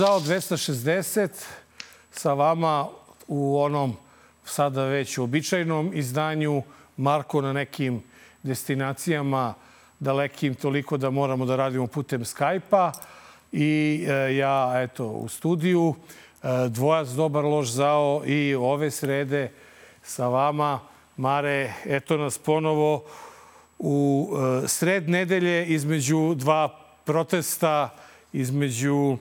Zao 260 sa vama u onom sada već običajnom izdanju Marko na nekim destinacijama dalekim toliko da moramo da radimo putem Skype-a. I e, ja eto u studiju e, dvojac dobar loš zao i ove srede sa vama. Mare eto nas ponovo u e, sred nedelje između dva protesta između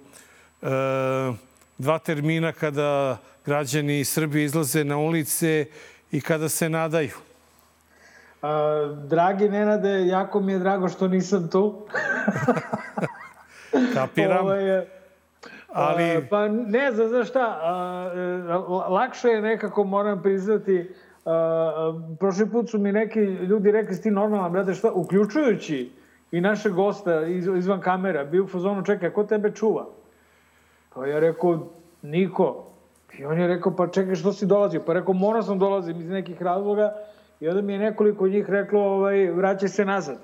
dva termina kada građani Srbije izlaze na ulice i kada se nadaju. A, dragi Nenade, jako mi je drago što nisam tu. Kapiram. Ovo je, ali... A, pa ne znam, znaš šta, a, lakše je nekako, moram priznati, a, prošli put su mi neki ljudi rekli, ti normalan, brate, šta, uključujući i naše gosta iz, izvan kamera, bio u fazonu, čekaj, ko tebe čuva? Pa ja rekao, niko. I on je rekao, pa čekaj, što si dolazio? Pa rekao, morao sam dolazim iz nekih razloga. I onda mi je nekoliko njih reklo, ovaj, vraćaj se nazad.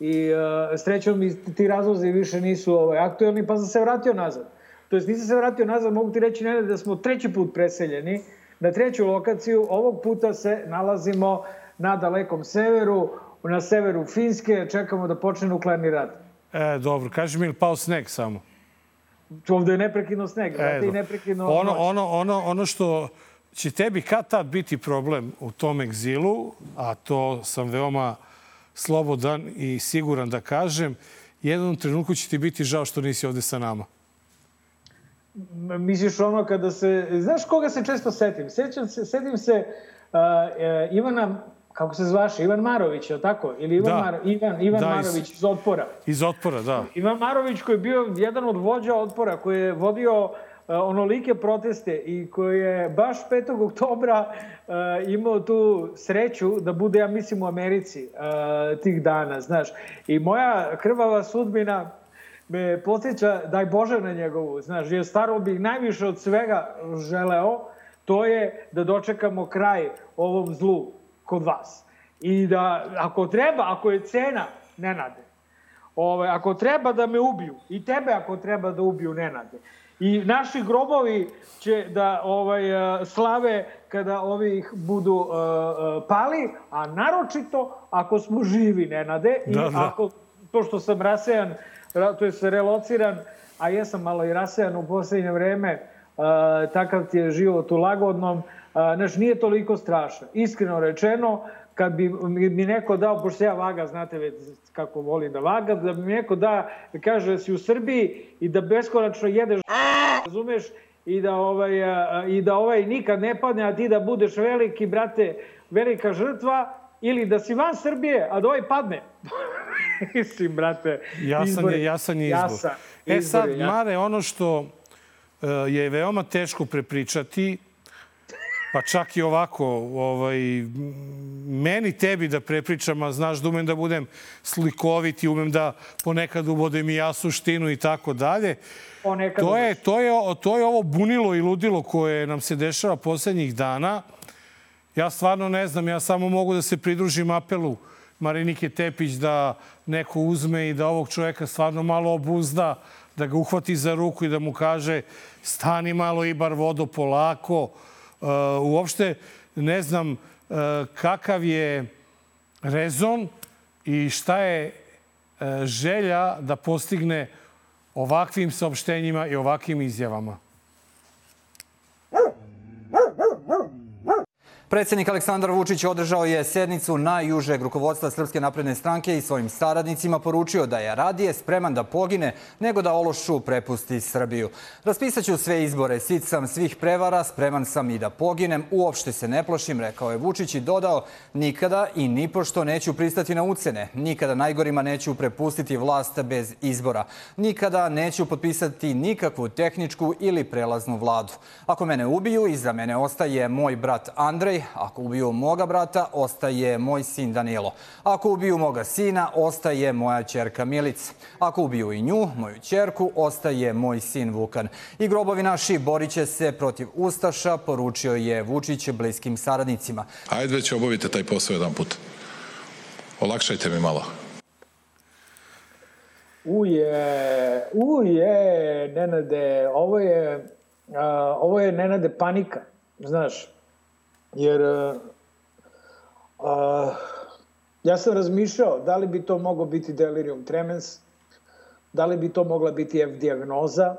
I uh, srećom mi ti razlozi više nisu ovaj, aktuelni, pa sam se vratio nazad. To jest, nisam se vratio nazad, mogu ti reći, ne, da smo treći put preseljeni na treću lokaciju. Ovog puta se nalazimo na dalekom severu, na severu Finske, čekamo da počne nuklearni rad. E, dobro, kaži mi ili pao sneg samo? Ovde je neprekidno sneg, e, i neprekidno ono, ono, ono, ono što će tebi kad tad biti problem u tom egzilu, a to sam veoma slobodan i siguran da kažem, jednom trenutku će ti biti žao što nisi ovde sa nama. Misliš ono kada se... Znaš koga se često setim? Sećam se, setim se uh, uh, Ivana kako se zvaše, Ivan Marović, je tako? Ili Ivan, da. Mar, Ivan, Ivan da, Marović iz Otpora. Iz Otpora, da. Ivan Marović koji je bio jedan od vođa Otpora, koji je vodio uh, onolike proteste i koji je baš 5. oktobra uh, imao tu sreću da bude, ja mislim, u Americi uh, tih dana, znaš. I moja krvava sudbina me podsjeća, daj Bože na njegovu, znaš, jer staro bih najviše od svega želeo, to je da dočekamo kraj ovom zlu kod vas. I da, ako treba, ako je cena, Nenade, ovaj, ako treba da me ubiju, i tebe ako treba da ubiju, Nenade, I naši grobovi će da ovaj slave kada ovi ih budu uh, pali, a naročito ako smo živi, Nenade, i da, da. ako to što sam rasejan, to je se relociran, a jesam malo i rasejan u poslednje vreme, uh, takav ti je život u lagodnom, uh, Znaš, nije toliko strašno. Iskreno rečeno, kad bi mi neko dao, pošto ja vaga, znate već kako volim da vaga, da bi mi neko da, kaže da si u Srbiji i da beskonačno jedeš, razumeš, i da ovaj, i da ovaj nikad ne padne, a ti da budeš veliki, brate, velika žrtva, ili da si van Srbije, a da ovaj padne. Mislim, brate. Jasan je, jasan je izbor. Jasan, e sad, Mare, ono što e, je veoma teško prepričati, Pa čak i ovako, ovaj, meni tebi da prepričam, a znaš da umem da budem slikovit i umem da ponekad uvodem i ja suštinu i tako dalje. Ponekad to je, to, je, to je ovo bunilo i ludilo koje nam se dešava poslednjih dana. Ja stvarno ne znam, ja samo mogu da se pridružim apelu Marinike Tepić da neko uzme i da ovog čoveka stvarno malo obuzda, da ga uhvati za ruku i da mu kaže stani malo i bar vodo polako, uopšte ne znam uh, kakav je rezon i šta je uh, želja da postigne ovakvim saopštenjima i ovakvim izjavama. Predsednik Aleksandar Vučić održao je sednicu najjužeg rukovodstva Srpske napredne stranke i svojim saradnicima poručio da je radije spreman da pogine nego da ološu prepusti Srbiju. Raspisaću sve izbore, sit sam svih prevara, spreman sam i da poginem, uopšte se ne plošim, rekao je Vučić i dodao nikada i nipošto neću pristati na ucene, nikada najgorima neću prepustiti vlast bez izbora, nikada neću potpisati nikakvu tehničku ili prelaznu vladu. Ako mene ubiju, iza mene ostaje moj brat Andrej, ako ubiju moga brata, ostaje moj sin Danilo. Ako ubiju moga sina, ostaje moja čerka Milica. Ako ubiju i nju, moju čerku, ostaje moj sin Vukan. I grobovi naši borit će se protiv Ustaša, poručio je Vučić bliskim saradnicima. Ajde već obavite taj posao jedan put. Olakšajte mi malo. Uje, uje, Nenade, ovo je, a, ovo je Nenade panika, znaš, jer a, ja sam razmišljao da li bi to moglo biti delirium tremens, da li bi to mogla biti F diagnoza,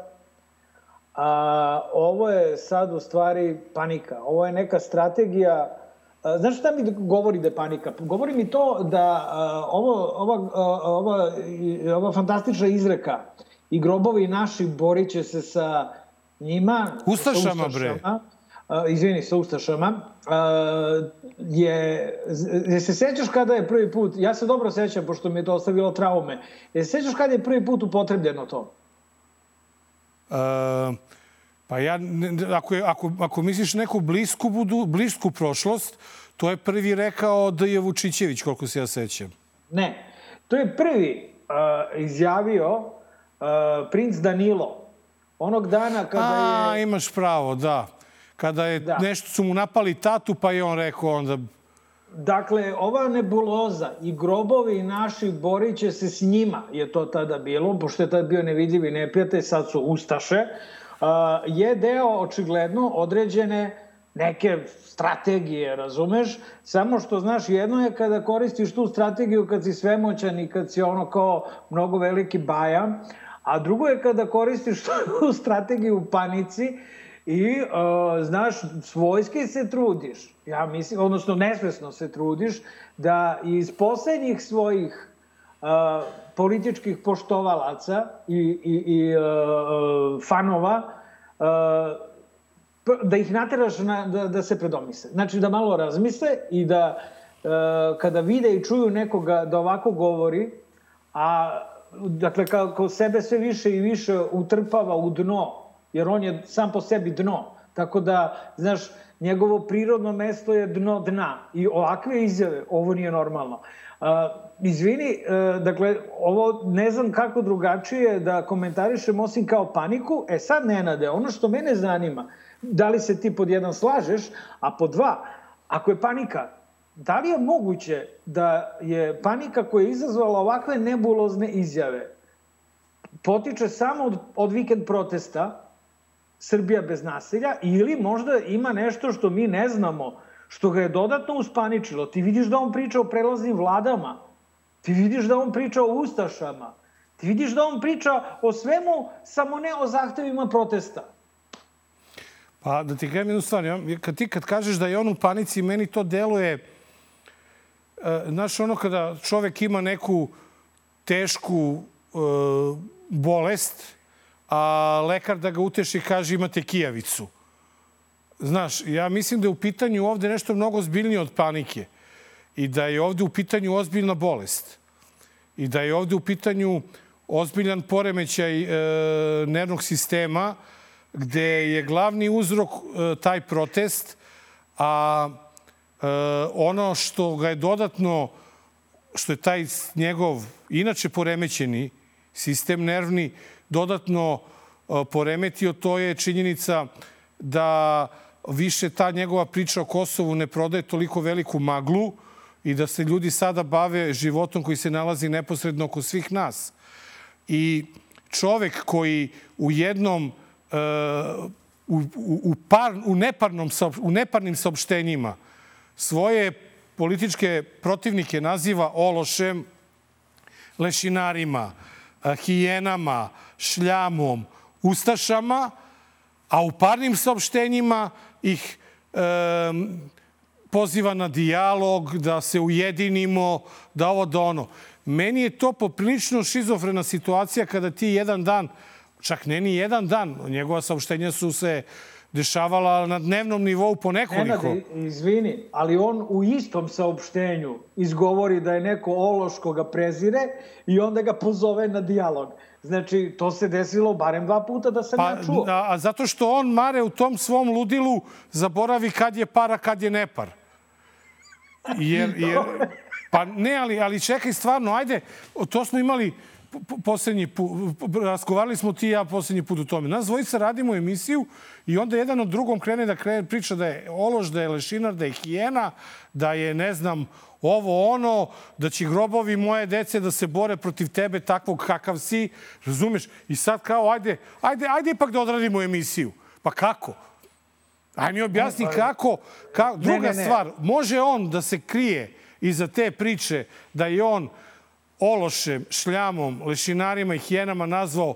a ovo je sad u stvari panika. Ovo je neka strategija Znaš šta mi govori da je panika? Govori mi to da ovo, ova, ova, ova fantastična izreka i grobovi naši borit će se sa njima... Ustašama, sa bre. Izvini, sa Ustašama. je, je se sećaš kada je prvi put, ja se dobro sećam, pošto mi je to ostavilo traume, je se sećaš kada je prvi put upotrebljeno to? Uh, Pa ja, ako, ako, ako misliš neku blisku, budu, blisku prošlost, to je prvi rekao je Vučićević, koliko se ja sećam. Ne, to je prvi uh, izjavio uh, princ Danilo. Onog dana kada A, je... A, imaš pravo, da. Kada je da. nešto su mu napali tatu, pa je on rekao onda... Dakle, ova nebuloza i grobovi naši borit će se s njima, je to tada bilo, pošto je tada bio nevidljivi neprijatelj, sad su Ustaše je deo očigledno određene neke strategije, razumeš? Samo što, znaš, jedno je kada koristiš tu strategiju kad si svemoćan i kad si ono kao mnogo veliki baja, a drugo je kada koristiš tu strategiju u panici i, uh, znaš, svojski se trudiš, ja mislim, odnosno nesvesno se trudiš, da iz poslednjih svojih uh, političkih poštovalaca i, i, i uh, fanova, uh, da ih nateraš na, da, da se predomise. Znači da malo razmisle i da uh, kada vide i čuju nekoga da ovako govori, a dakle kako sebe sve više i više utrpava u dno, jer on je sam po sebi dno, tako da, znaš, njegovo prirodno mesto je dno dna i ovakve izjave, ovo nije normalno. Uh, izvini, uh, dakle, ovo ne znam kako drugačije da komentarišem osim kao paniku. E sad, Nenade, ono što mene zanima, da li se ti pod jedan slažeš, a pod dva, ako je panika, da li je moguće da je panika koja je izazvala ovakve nebulozne izjave potiče samo od, od vikend protesta, Srbija bez nasilja, ili možda ima nešto što mi ne znamo, što ga je dodatno uspaničilo. Ti vidiš da on priča o prelaznim vladama, ti vidiš da on priča o ustašama, ti vidiš da on priča o svemu, samo ne o zahtevima protesta. Pa da ti kažem jednu stvar, kad ti kad kažeš da je on u panici, meni to deluje, e, znaš, ono kada čovek ima neku tešku e, bolest, a lekar da ga uteši kaže imate kijavicu. Znaš, ja mislim da je u pitanju ovde nešto mnogo zbiljnije od panike i da je ovde u pitanju ozbiljna bolest i da je ovde u pitanju ozbiljan poremećaj e, nervnog sistema gde je glavni uzrok e, taj protest, a e, ono što ga je dodatno, što je taj njegov inače poremećeni sistem nervni dodatno e, poremetio, to je činjenica da više ta njegova priča o Kosovu ne prodaje toliko veliku maglu i da se ljudi sada bave životom koji se nalazi neposredno oko svih nas. I čovek koji u jednom e, u, u, par, u, neparnom, u neparnim saopštenjima svoje političke protivnike naziva ološem, lešinarima, hijenama, šljamom, ustašama, a u parnim saopštenjima ih e, poziva na dijalog, da se ujedinimo, da ovo da ono. Meni je to poprilično šizofrena situacija kada ti jedan dan, čak ne ni jedan dan, njegova saopštenja su se dešavala na dnevnom nivou po nekoliko. Nenade, izvini, ali on u istom saopštenju izgovori da je neko ološ koga prezire i onda ga pozove na dijalog. Znači, to se desilo barem dva puta da sam pa, ja čuo. A, a zato što on, Mare, u tom svom ludilu zaboravi kad je para, kad je nepar. Jer, jer, pa ne, ali, ali čekaj, stvarno, ajde, to smo imali poslednji put, razgovarali smo ti i ja poslednji put u tome. Nas dvojica radimo emisiju i onda jedan od drugom krene da krene priča da je ološ, da je lešinar, da je hijena, da je, ne znam, ovo ono, da će grobovi moje dece da se bore protiv tebe takvog kakav si, razumeš? I sad kao, ajde, ajde, ajde ipak da odradimo emisiju. Pa kako? Aj mi objasni pa- kako, kako. Druga ne, ne, ne. stvar, može on da se krije iza te priče da je on ološem, šljamom, lešinarima i hijenama nazvao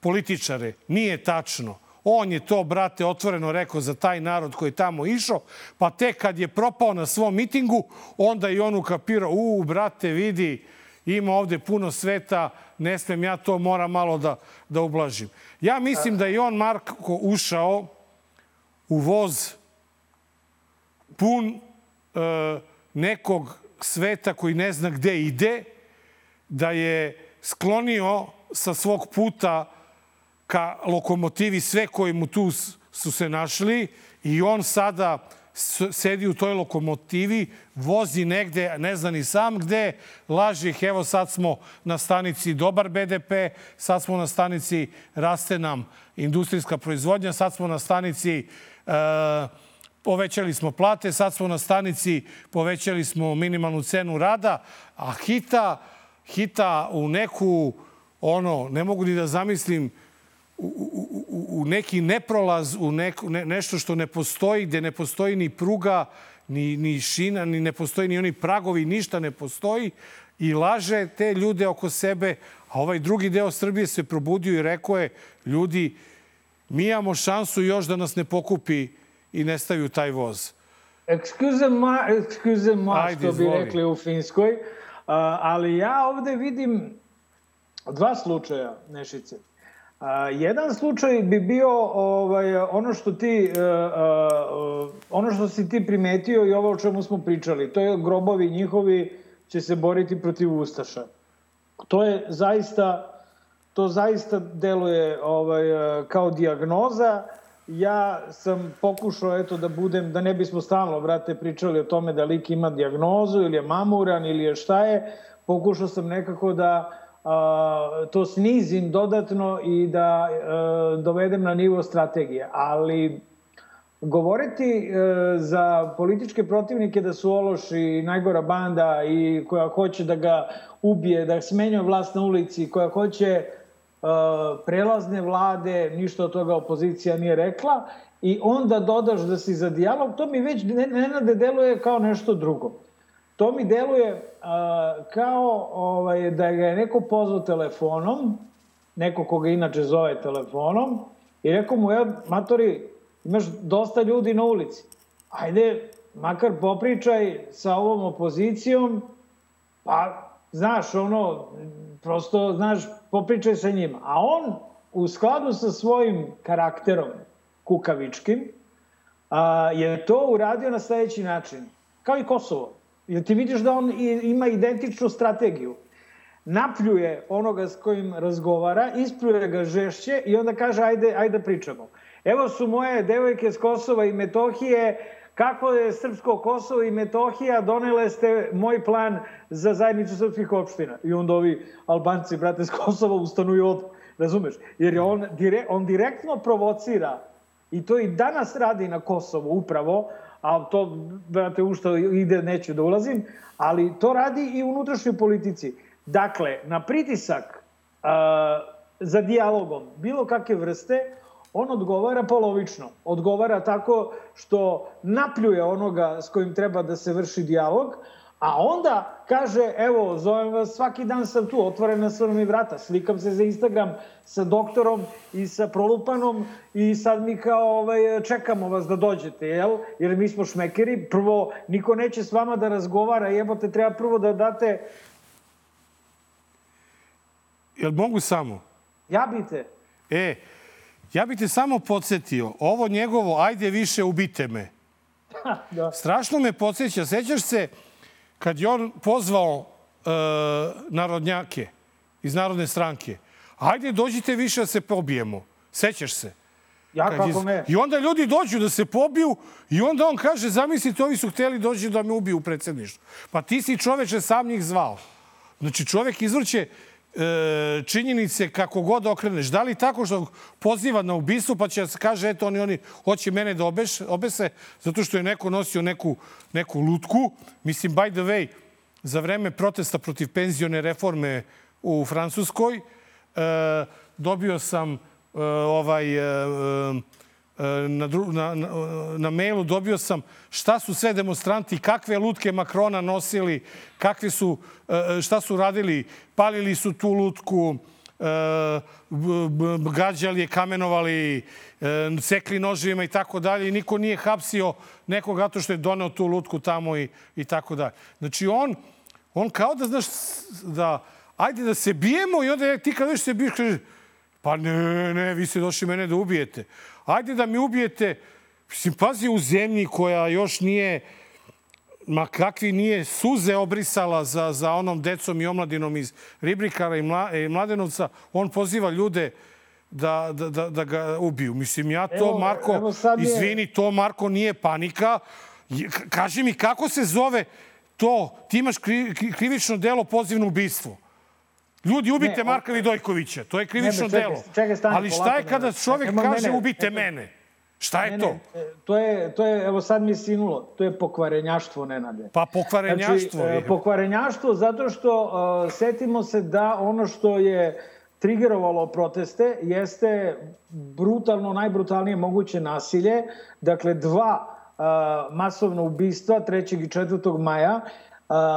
političare. Nije tačno. On je to, brate, otvoreno rekao za taj narod koji je tamo išao, pa tek kad je propao na svom mitingu, onda i on ukapirao, u, brate, vidi, ima ovde puno sveta, ne smem ja to, moram malo da, da ublažim. Ja mislim da je on, Marko, ušao u voz pun e, nekog sveta koji ne zna gde ide, da je sklonio sa svog puta ka lokomotivi sve koji mu tu su se našli i on sada sedi u toj lokomotivi, vozi negde, ne zna ni sam gde, laže ih, evo sad smo na stanici dobar BDP, sad smo na stanici raste nam industrijska proizvodnja, sad smo na stanici e, povećali smo plate, sad smo na stanici, povećali smo minimalnu cenu rada, a hita, hita u neku, ono, ne mogu ni da zamislim, u, u, u neki neprolaz, u neko, ne, nešto što ne postoji, gde ne postoji ni pruga, ni, ni šina, ni ne postoji ni oni pragovi, ništa ne postoji i laže te ljude oko sebe. A ovaj drugi deo Srbije se probudio i rekao je, ljudi, mi imamo šansu još da nas ne pokupi i ne stavi u taj voz. Excuse ma, excuse ma što bi rekli u Finskoj. Uh, ali ja ovde vidim dva slučaja, Nešice. Uh, jedan slučaj bi bio ovaj, ono što ti uh, uh, ono što si ti primetio i ovo o čemu smo pričali. To je grobovi njihovi će se boriti protiv Ustaša. To je zaista to zaista deluje ovaj, kao dijagnoza. Ja sam pokušao eto da budem, da ne bismo stalno, brate, pričali o tome da lik ima dijagnozu ili je mamuran ili je šta je, pokušao sam nekako da a, to snizim dodatno i da a, dovedem na nivo strategije. Ali govoriti a, e, za političke protivnike da su ološi najgora banda i koja hoće da ga ubije, da smenjuje vlast na ulici, koja hoće prelazne vlade, ništa od toga opozicija nije rekla, i onda dodaš da si za dijalog, to mi već nenade deluje kao nešto drugo. To mi deluje uh, kao ovaj, da ga je neko pozvao telefonom, neko koga inače zove telefonom, i rekao mu, ja, matori, imaš dosta ljudi na ulici. Ajde, makar popričaj sa ovom opozicijom, pa, znaš, ono, prosto, znaš, popričaj sa njima. A on, u skladu sa svojim karakterom kukavičkim, a, je to uradio na sledeći način. Kao i Kosovo. Jer ti vidiš da on ima identičnu strategiju. Napljuje onoga s kojim razgovara, ispljuje ga žešće i onda kaže ajde, ajde pričamo. Evo su moje devojke s Kosova i Metohije, kako je Srpsko Kosovo i Metohija, donele ste moj plan za zajednicu srpskih opština. I onda ovi Albanci, brate, s Kosova ustanuju od... Razumeš? Jer on, dire, on direktno provocira i to i danas radi na Kosovu upravo, a to, brate, u što ide, neću da ulazim, ali to radi i u unutrašnjoj politici. Dakle, na pritisak uh, za dijalogom bilo kakve vrste, on odgovara polovično. Odgovara tako što napljuje onoga s kojim treba da se vrši dijalog, a onda kaže, evo, zovem vas, svaki dan sam tu, otvorena su mi vrata, slikam se za Instagram sa doktorom i sa prolupanom i sad mi kao ovaj, čekamo vas da dođete, jel? Jer mi smo šmekeri, prvo, niko neće s vama da razgovara, jebote, treba prvo da date... Jel mogu samo? Jabite. E, Ja bih te samo podsjetio, ovo njegovo, ajde više ubite me. da. Strašno me podsjeća. Sećaš se kad je on pozvao e, narodnjake iz Narodne stranke. Ajde, dođite više da se pobijemo. Sećaš se? Ja kad kako ne. I onda ljudi dođu da se pobiju i onda on kaže, zamislite, ovi su hteli dođi da me ubiju u predsedništvu. Pa ti si čoveče sam njih zvao. Znači, čovek izvrće e, činjenice kako god okreneš. Da li tako što poziva na ubistvo pa će da se kaže eto oni, oni hoće mene da obeš, obese zato što je neko nosio neku, neku lutku. Mislim, by the way, za vreme protesta protiv penzione reforme u Francuskoj e, dobio sam e, ovaj e, e na, na, na, na mailu dobio sam šta su sve demonstranti, kakve lutke Makrona nosili, kakve su, e, šta su radili. Palili su tu lutku, e, gađali je, kamenovali, sekli noživima i tako dalje. Niko nije hapsio nekog zato što je doneo tu lutku tamo i, i tako dalje. Znači on, on kao da, znaš, da ajde da se bijemo i onda ti kad već se biješ, kaže, pa ne, ne, vi ste došli mene da ubijete. Ajde da mi ubijete, mislim, pazi u zemlji koja još nije, ma kakvi nije suze obrisala za, za onom decom i omladinom iz Ribrikara i, Mla, i Mladenovca, on poziva ljude da, da, da, da ga ubiju. Mislim, ja to, evo, Marko, evo je... izvini, to, Marko, nije panika. Kaži mi, kako se zove to, ti imaš kri, krivično delo pozivno ubistvo. Ljudi, ubite ne, Marka Vidojkovića. To je krivično ne, čekaj, delo. Čekaj, stani, Ali šta je kada čovek Emo kaže mene, ubite eto, mene? Šta je ne, to? Ne, e, to je, to je, evo sad mi sinulo, to je pokvarenjaštvo, Nenade. Pa pokvarenjaštvo? Znači, je. pokvarenjaštvo zato što uh, setimo se da ono što je trigerovalo proteste jeste brutalno, najbrutalnije moguće nasilje. Dakle, dva masovna ubistva 3. i 4. maja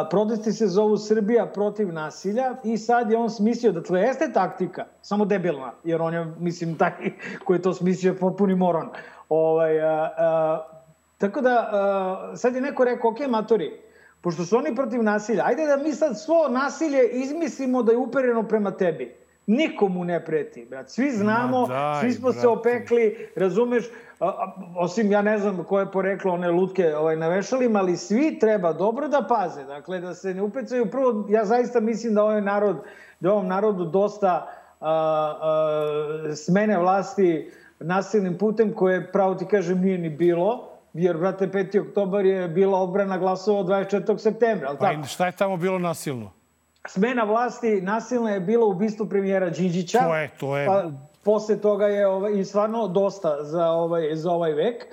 protesti se zovu Srbija protiv nasilja i sad je on smislio da to jeste taktika, samo debilna, jer on je, mislim, taki koji je to smislio je potpuni moron. Ovaj, a, a, tako da, a, sad je neko rekao, ok, matori, pošto su oni protiv nasilja, ajde da mi sad svo nasilje izmislimo da je upereno prema tebi. Nikomu ne preti, brat. Svi znamo, daj, svi smo brate. se opekli, razumeš, osim ja ne znam koje je poreklo one lutke ovaj, na vešalima, ali svi treba dobro da paze, dakle da se ne upecaju. Prvo, ja zaista mislim da ovaj narod, da ovom narodu dosta a, a, smene vlasti nasilnim putem koje, pravo ti kažem, nije ni bilo, jer, brate, 5. oktobar je bila odbrana glasova 24. septembra. Ali pa tako? šta je tamo bilo nasilno? Smena vlasti nasilna je bila ubistvo premijera Đinđića. To je, to je. Pa, posle toga je ovaj, i stvarno dosta za ovaj, za ovaj vek.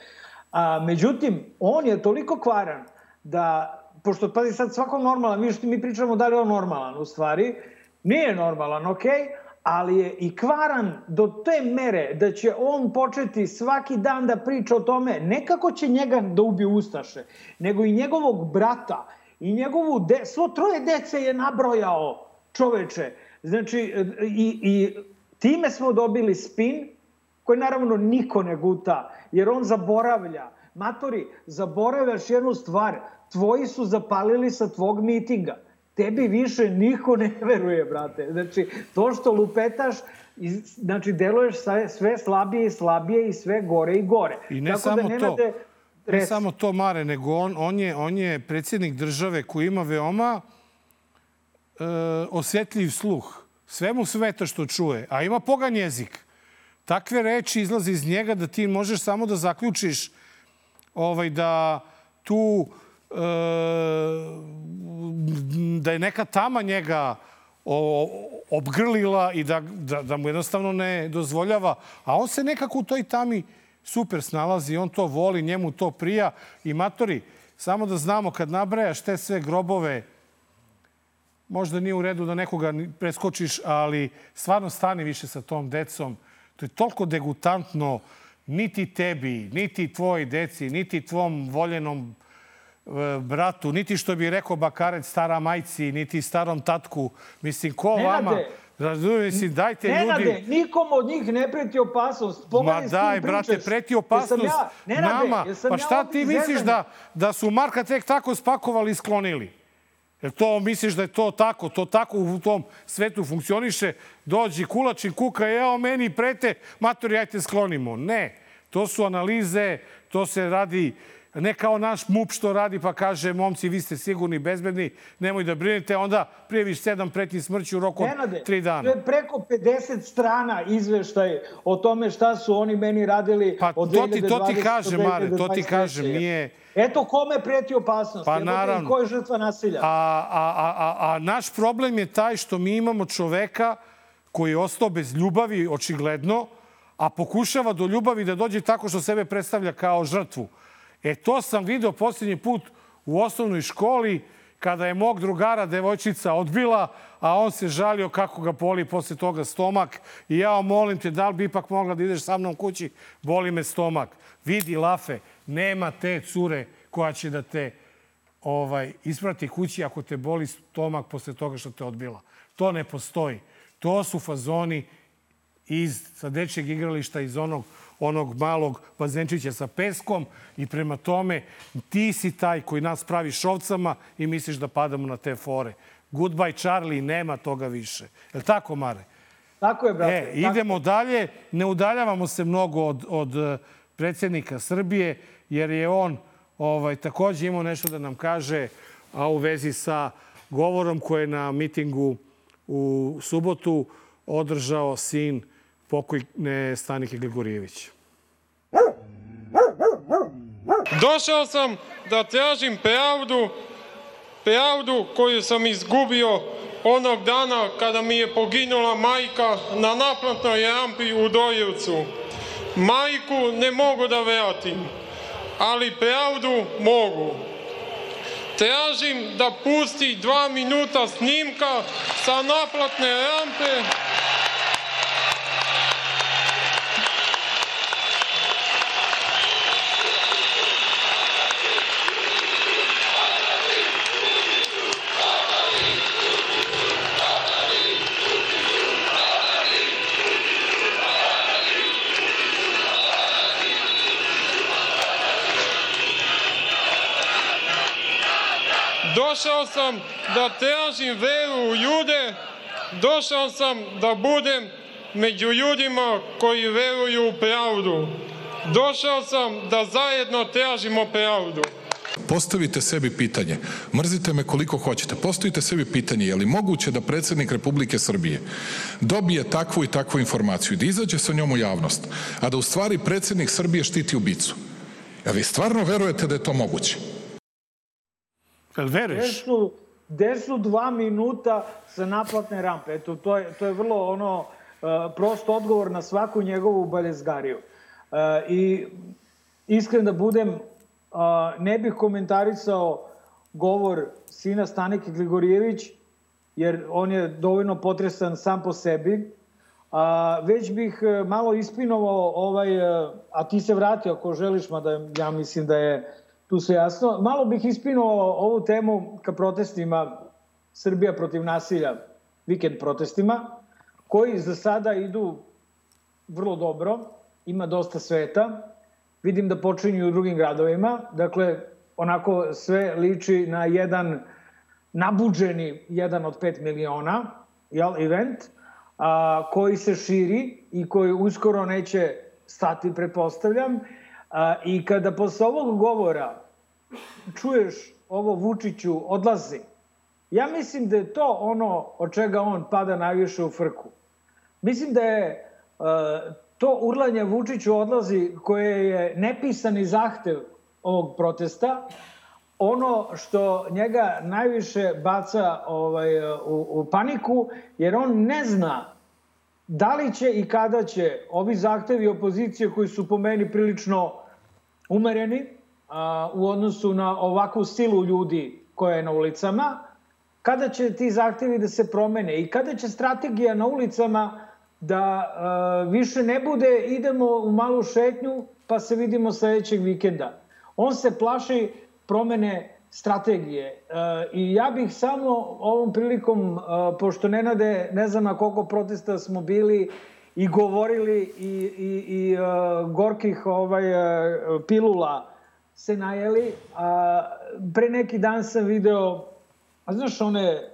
A, međutim, on je toliko kvaran da, pošto, pazi sad, svako normalan, mi što mi pričamo da li je on normalan, u stvari, nije normalan, okej, okay? ali je i kvaran do te mere da će on početi svaki dan da priča o tome ne kako će njega da ubije Ustaše, nego i njegovog brata i njegovu de, svo troje dece je nabrojao čoveče. Znači, i, i Time smo dobili spin koji naravno niko ne guta, jer on zaboravlja. Matori, zaboravljaš jednu stvar. Tvoji su zapalili sa tvog mitinga. Tebi više niko ne veruje, brate. Znači, to što lupetaš, znači, deluješ sve slabije i slabije i sve gore i gore. I ne Tako da samo da nenade, to. Ne samo to, Mare, nego on, on, je, on je predsjednik države koji ima veoma e, osjetljiv sluh sve mu sveta što čuje, a ima pogan jezik. Takve reči izlaze iz njega da ti možeš samo da zaključiš ovaj, da tu e, da je neka tama njega o, obgrlila i da, da, da mu jednostavno ne dozvoljava. A on se nekako u toj tami super snalazi, on to voli, njemu to prija. I matori, samo da znamo, kad nabrajaš te sve grobove možda nije u redu da nekoga preskočiš, ali stvarno stani više sa tom decom. To je toliko degutantno niti tebi, niti tvoj deci, niti tvom voljenom e, bratu, niti što bi rekao Bakarec stara majci, niti starom tatku. Mislim, ko Nenade, vama... Razumijem si, dajte Nenade, ljudi... nikom od njih ne preti opasnost. Pogledaj Ma daj, brate, preti opasnost ja, Nenade, nama. Pa šta ja ti misliš da, da su Marka tek tako spakovali i sklonili? Jer to misliš da je to tako, to tako u tom svetu funkcioniše, dođi kulačin, kuka, evo meni prete, matori, ajte sklonimo. Ne, to su analize, to se radi ne kao naš MUP što radi pa kaže momci vi ste sigurni bezbedni, nemoj da brinete, onda prijeviš sedam pretnji smrći u roku od tri dana. To je preko 50 strana izveštaj o tome šta su oni meni radili pa, od 2020 to ti, to ti kažem, Mare, to ti kažem, nije... Eto kome preti opasnost, pa, naravno. ko je žrtva nasilja. A, a, a, a, a naš problem je taj što mi imamo čoveka koji je ostao bez ljubavi, očigledno, a pokušava do ljubavi da dođe tako što sebe predstavlja kao žrtvu. E to sam video posljednji put u osnovnoj školi kada je mog drugara devojčica odbila, a on se žalio kako ga boli posle toga stomak. I ja molim te, da li bi ipak mogla da ideš sa mnom kući? Boli me stomak. Vidi, Lafe, nema te cure koja će da te ovaj, isprati kući ako te boli stomak posle toga što te odbila. To ne postoji. To su fazoni iz, sa dečjeg igrališta iz onog, onog malog bazenčića sa peskom i prema tome ti si taj koji nas pravi šovcama i misliš da padamo na te fore. Goodbye Charlie, nema toga više. Je li tako, Mare? Tako je, brate. E, idemo tako. dalje. Ne udaljavamo se mnogo od, od eh, predsjednika Srbije, jer je on ovaj, takođe imao nešto da nam kaže, a u vezi sa govorom koje je na mitingu u subotu održao sin pokojne Stanike Gligorijević. Došao sam da tražim pravdu, pravdu koju sam izgubio onog dana kada mi je poginula majka na naplatnoj rampi u Dojevcu. Majku ne mogu da vratim, ali pravdu mogu. Tražim da pusti dva minuta snimka sa naplatne rampe Došao sam da tražim veru u ljude, došao sam da budem među ljudima koji veruju u pravdu. Došao sam da zajedno tražimo pravdu. Postavite sebi pitanje, mrzite me koliko hoćete, postavite sebi pitanje je li moguće da predsednik Republike Srbije dobije takvu i takvu informaciju, da izađe sa njom u javnost, a da u stvari predsednik Srbije štiti ubicu. Ja vi stvarno verujete da je to moguće? Jel veruješ? Gde su, gde su dva minuta sa naplatne rampe? Eto, to je, to je vrlo ono, uh, prost odgovor na svaku njegovu baljezgariju. Uh, I iskren da budem, uh, ne bih komentarisao govor sina Stanike Gligorijević, jer on je dovoljno potresan sam po sebi, a, već bih malo ispinovao ovaj, a ti se vratio ako želiš, mada ja mislim da je tu se jasno. Malo bih ispinuo ovu temu ka protestima Srbija protiv nasilja, vikend protestima, koji za sada idu vrlo dobro, ima dosta sveta. Vidim da počinju u drugim gradovima. Dakle, onako sve liči na jedan nabuđeni jedan od 5 miliona jel, event, a, koji se širi i koji uskoro neće stati, pretpostavljam. A, I kada posle ovog govora čuješ ovo Vučiću odlazi, ja mislim da je to ono od čega on pada najviše u frku. Mislim da je uh, to urlanje Vučiću odlazi koje je nepisani zahtev ovog protesta, ono što njega najviše baca ovaj, u, u paniku, jer on ne zna da li će i kada će ovi zahtevi opozicije koji su po meni prilično umereni, u odnosu na ovakvu silu ljudi koja je na ulicama, kada će ti zahtevi da se promene i kada će strategija na ulicama da više ne bude idemo u malu šetnju pa se vidimo sledećeg vikenda. On se plaši promene strategije. I ja bih samo ovom prilikom, pošto Nenade, ne znam na koliko protesta smo bili i govorili i, i, i gorkih ovaj, pilula se najeli, a pre neki dan sam video, a znaš one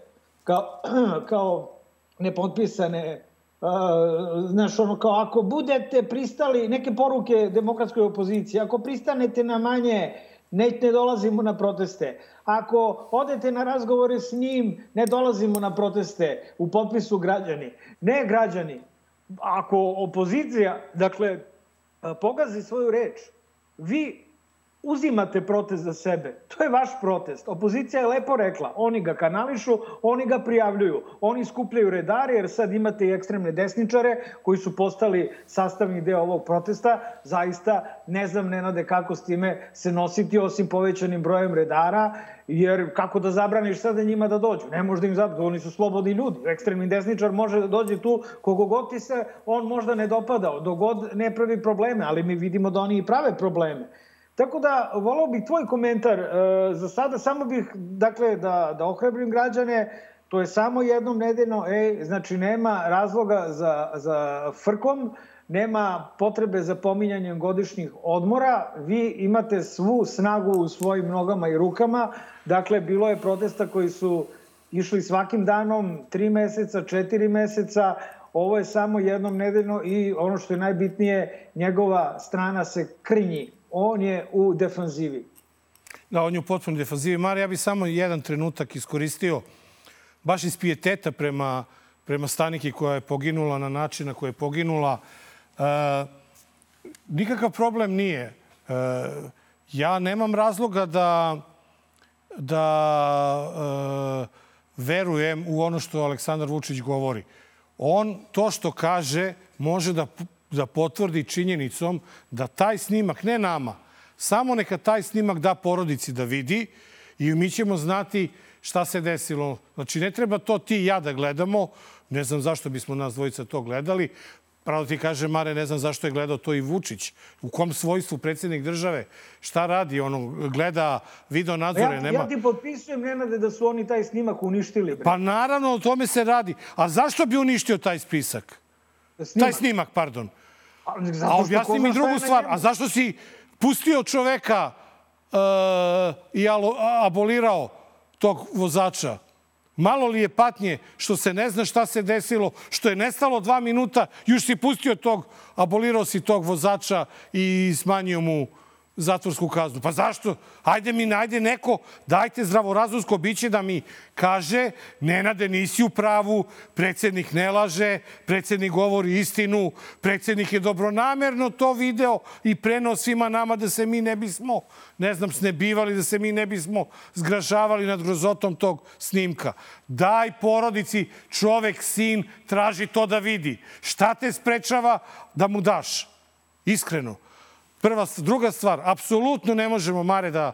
kao, kao nepotpisane, a, znaš ono kao ako budete pristali, neke poruke demokratskoj opoziciji, ako pristanete na manje ne, ne dolazimo na proteste. Ako odete na razgovore s njim, ne dolazimo na proteste u potpisu građani. Ne građani. Ako opozicija, dakle, pogazi svoju reč, vi uzimate protest za sebe. To je vaš protest. Opozicija je lepo rekla, oni ga kanališu, oni ga prijavljuju, oni skupljaju redare, jer sad imate i ekstremne desničare koji su postali sastavni deo ovog protesta. Zaista ne znam, Nenade, kako s time se nositi osim povećanim brojem redara, jer kako da zabraniš sada njima da dođu? Ne možda im zabraniš, oni su slobodni ljudi. Ekstremni desničar može da dođe tu, kogo god ti se on možda ne dopadao, dogod ne pravi probleme, ali mi vidimo da oni i prave probleme. Tako da, volao bih tvoj komentar. E, za sada samo bih, dakle, da, da ohrabrim građane, to je samo jednom nedeljno, ej, znači nema razloga za, za frkom, nema potrebe za pominjanjem godišnjih odmora, vi imate svu snagu u svojim nogama i rukama, dakle, bilo je protesta koji su išli svakim danom, tri meseca, četiri meseca, ovo je samo jednom nedeljno i ono što je najbitnije, njegova strana se krinji on je u defanzivi. Da, on je u potpunoj defanzivi. Mara, ja bih samo jedan trenutak iskoristio baš iz pijeteta prema, prema Staniki koja je poginula na način na koji je poginula. E, nikakav problem nije. E, ja nemam razloga da, da e, verujem u ono što Aleksandar Vučić govori. On to što kaže može da da potvrdi činjenicom da taj snimak, ne nama, samo neka taj snimak da porodici da vidi i mi ćemo znati šta se desilo. Znači, ne treba to ti i ja da gledamo. Ne znam zašto bismo nas dvojica to gledali. Pravo ti kaže, Mare, ne znam zašto je gledao to i Vučić. U kom svojstvu predsjednik države? Šta radi? Ono, gleda video nadzore. Ja, nema... ja ti potpisujem, Nenade, da su oni taj snimak uništili. Bre. Pa naravno, o tome se radi. A zašto bi uništio taj spisak? Snimak. Taj snimak, pardon. A, a objasni mi drugu stvar. A zašto si pustio čoveka uh, i alo, abolirao tog vozača? Malo li je patnje što se ne zna šta se desilo, što je nestalo dva minuta, još si pustio tog, abolirao si tog vozača i smanjio mu zatvorsku kaznu. Pa zašto? Ajde mi najde neko, dajte zdravorazumsko biće da mi kaže Nenade, nisi u pravu, predsednik ne laže, predsednik govori istinu, predsednik je dobronamerno to video i prenao svima nama da se mi ne bismo, ne znam, snebivali, da se mi ne bismo zgražavali nad grozotom tog snimka. Daj porodici, čovek, sin, traži to da vidi. Šta te sprečava da mu daš? Iskreno. Prva, druga stvar, apsolutno ne možemo, Mare, da,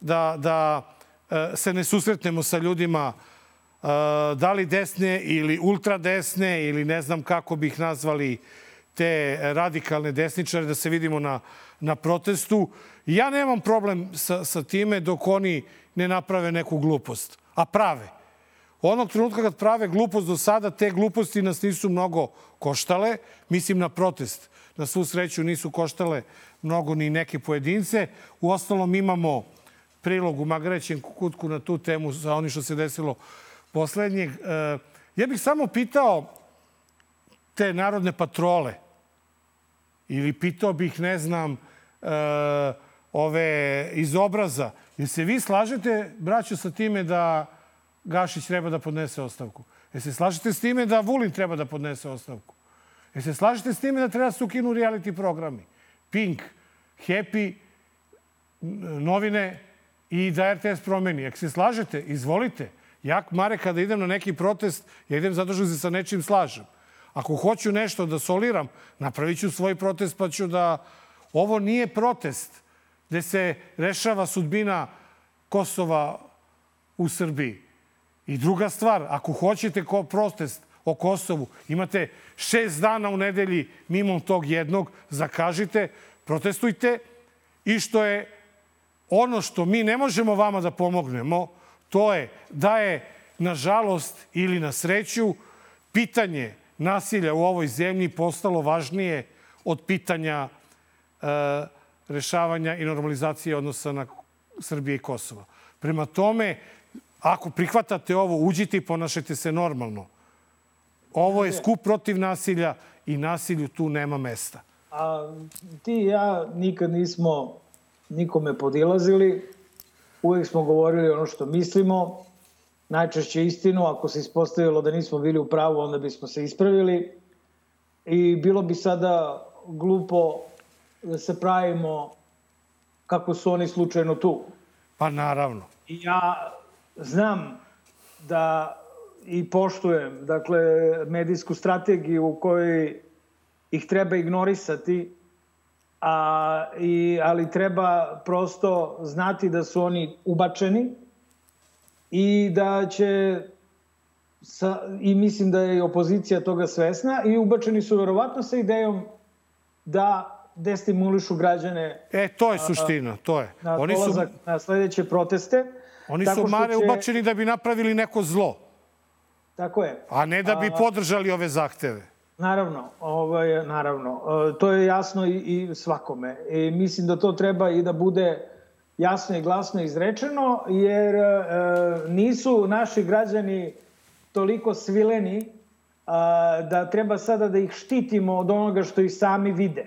da, da e, se ne susretnemo sa ljudima e, da li desne ili ultradesne ili ne znam kako bih nazvali te radikalne desničare, da se vidimo na, na protestu. Ja nemam problem sa, sa time dok oni ne naprave neku glupost. A prave. Onog trenutka kad prave glupost do sada, te gluposti nas nisu mnogo koštale. Mislim na protest. Na svu sreću nisu koštale mnogo ni neke pojedince. U ostalom imamo prilog u Magarećem kutku na tu temu za oni što se desilo poslednjeg. E, ja bih samo pitao te narodne patrole ili pitao bih, ne znam, e, ove iz obraza. Jel se vi slažete, braćo, sa time da Gašić treba da podnese ostavku? Jel se slažete s time da Vulin treba da podnese ostavku? Jel se slažete s time da treba da se ukinu reality programi? Pink, Happy, novine i da RTS promeni. Ako se slažete, izvolite. Ja, Mare, kada idem na neki protest, ja idem zato što se sa nečim slažem. Ako hoću nešto da soliram, napravit ću svoj protest pa ću da... Ovo nije protest gde se rešava sudbina Kosova u Srbiji. I druga stvar, ako hoćete ko protest o Kosovu, imate šest dana u nedelji mimo tog jednog, zakažite, protestujte i što je ono što mi ne možemo vama da pomognemo, to je da je, nažalost ili na sreću, pitanje nasilja u ovoj zemlji postalo važnije od pitanja e, rešavanja i normalizacije odnosa na Srbije i Kosova. Prema tome, ako prihvatate ovo, uđite i ponašajte se normalno. Ovo je skup protiv nasilja i nasilju tu nema mesta. A ti i ja nikad nismo nikome podilazili, uvek smo govorili ono što mislimo, najčešće istinu, ako se ispostavilo da nismo bili u pravu, onda bismo se ispravili i bilo bi sada glupo da se pravimo kako su oni slučajno tu. Pa naravno. I ja znam da i poštujem dakle, medijsku strategiju u kojoj ih treba ignorisati, a, i, ali treba prosto znati da su oni ubačeni i da će sa, i mislim da je opozicija toga svesna i ubačeni su verovatno sa idejom da destimulišu građane. E, to je suština, to je. Na Oni su na sledeće proteste. Oni su mare će... ubačeni da bi napravili neko zlo. Tako je. A ne da bi podržali ove zahteve. Naravno, ovaj, naravno. E, to je jasno i, i svakome. I mislim da to treba i da bude jasno i glasno izrečeno, jer e, nisu naši građani toliko svileni a, da treba sada da ih štitimo od onoga što i sami vide.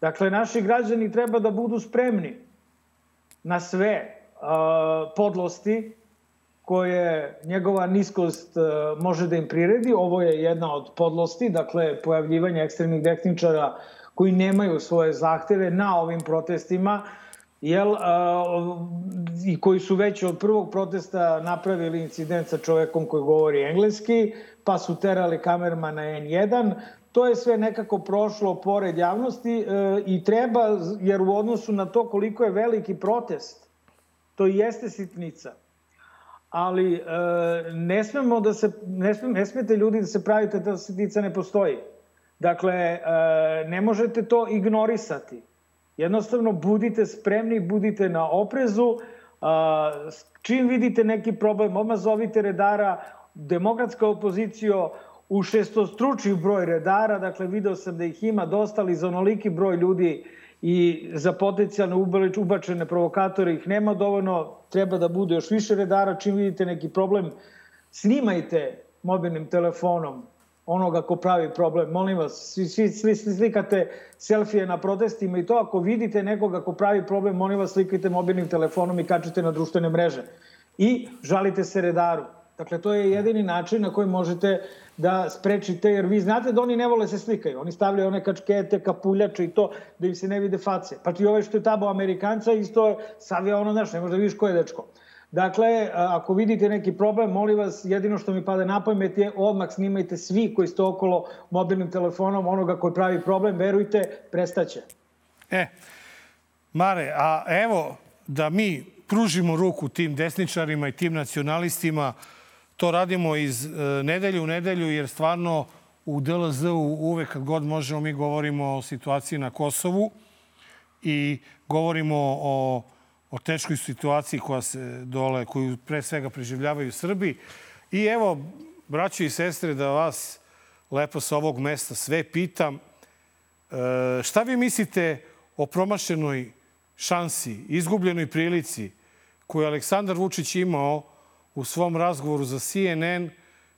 Dakle, naši građani treba da budu spremni na sve a, podlosti koje njegova niskost a, može da im priredi. Ovo je jedna od podlosti, dakle, pojavljivanje ekstremnih desničara koji nemaju svoje zahteve na ovim protestima, jel, a, i koji su već od prvog protesta napravili incident sa čovekom koji govori engleski, pa su terali kamerma na N1, to je sve nekako prošlo pored javnosti e, i treba, jer u odnosu na to koliko je veliki protest, to jeste sitnica. Ali e, ne smemo da se, ne, sme, ne smete ljudi da se pravite da sitnica ne postoji. Dakle, e, ne možete to ignorisati. Jednostavno, budite spremni, budite na oprezu, a, čim vidite neki problem, odmah zovite redara, demokratska opozicija, u šestostručiji broj redara, dakle video sam da ih ima dosta, ali za onoliki broj ljudi i za potencijalno ubačene provokatore ih nema dovoljno, treba da bude još više redara, čim vidite neki problem, snimajte mobilnim telefonom onoga ko pravi problem. Molim vas, svi, svi, svi slikate selfije na protestima i to ako vidite nekoga ko pravi problem, molim vas slikajte mobilnim telefonom i kačite na društvene mreže. I žalite se redaru. Dakle, to je jedini način na koji možete da sprečite, jer vi znate da oni ne vole se slikaju. Oni stavljaju one kačkete, kapuljače i to, da im se ne vide face. Pa ti ovaj što je tabo Amerikanca, isto sav je ono, znaš, ne možda vidiš ko je dečko. Dakle, ako vidite neki problem, molim vas, jedino što mi pada na pamet je odmah snimajte svi koji ste okolo mobilnim telefonom onoga koji pravi problem, verujte, prestaće. E, Mare, a evo da mi pružimo ruku tim desničarima i tim nacionalistima, To radimo iz e, nedelje u nedelju jer stvarno u DLZ-u uvek kad god možemo mi govorimo o situaciji na Kosovu i govorimo o, o teškoj situaciji koja se dole, koju pre svega preživljavaju Srbi. I evo, braćo i sestre, da vas lepo sa ovog mesta sve pitam. E, šta vi mislite o promašenoj šansi, izgubljenoj prilici koju Aleksandar Vučić imao u svom razgovoru za CNN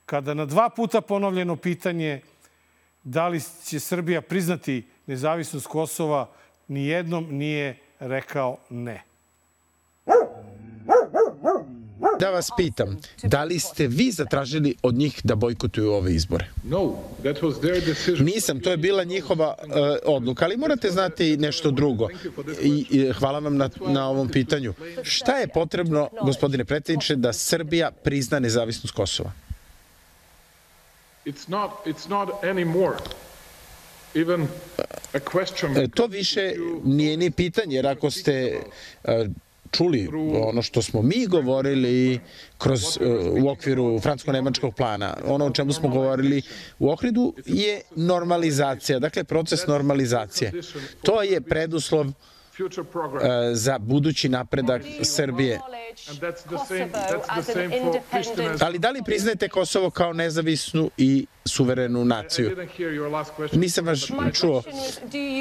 kada na dva puta ponovljeno pitanje da li će Srbija priznati nezavisnost Kosova, nijednom nije rekao ne. Da vas pitam, da li ste vi zatražili od njih da bojkotuju ove izbore? Nisam, to je bila njihova uh, odluka, ali morate znati nešto drugo. I, i hvala vam na, na ovom pitanju. Šta je potrebno, gospodine predsjedniče, da Srbija prizna nezavisnost Kosova? It's not, it's not anymore. Even a question... E, to više nije ni pitanje, jer ako ste uh, čuli ono što smo mi govorili kroz, u okviru francusko-nemačkog plana. Ono o čemu smo govorili u Ohridu je normalizacija, dakle proces normalizacije. To je preduslov za budući napredak Srbije. Ali da li priznajete Kosovo kao nezavisnu i suverenu naciju? Nisam vas čuo.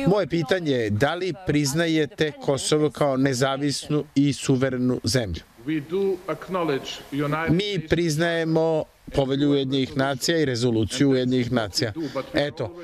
Moje pitanje je da li priznajete Kosovo kao nezavisnu i suverenu zemlju? Mi priznajemo povelju Ujednjih nacija i rezoluciju Ujednjih nacija. Eto,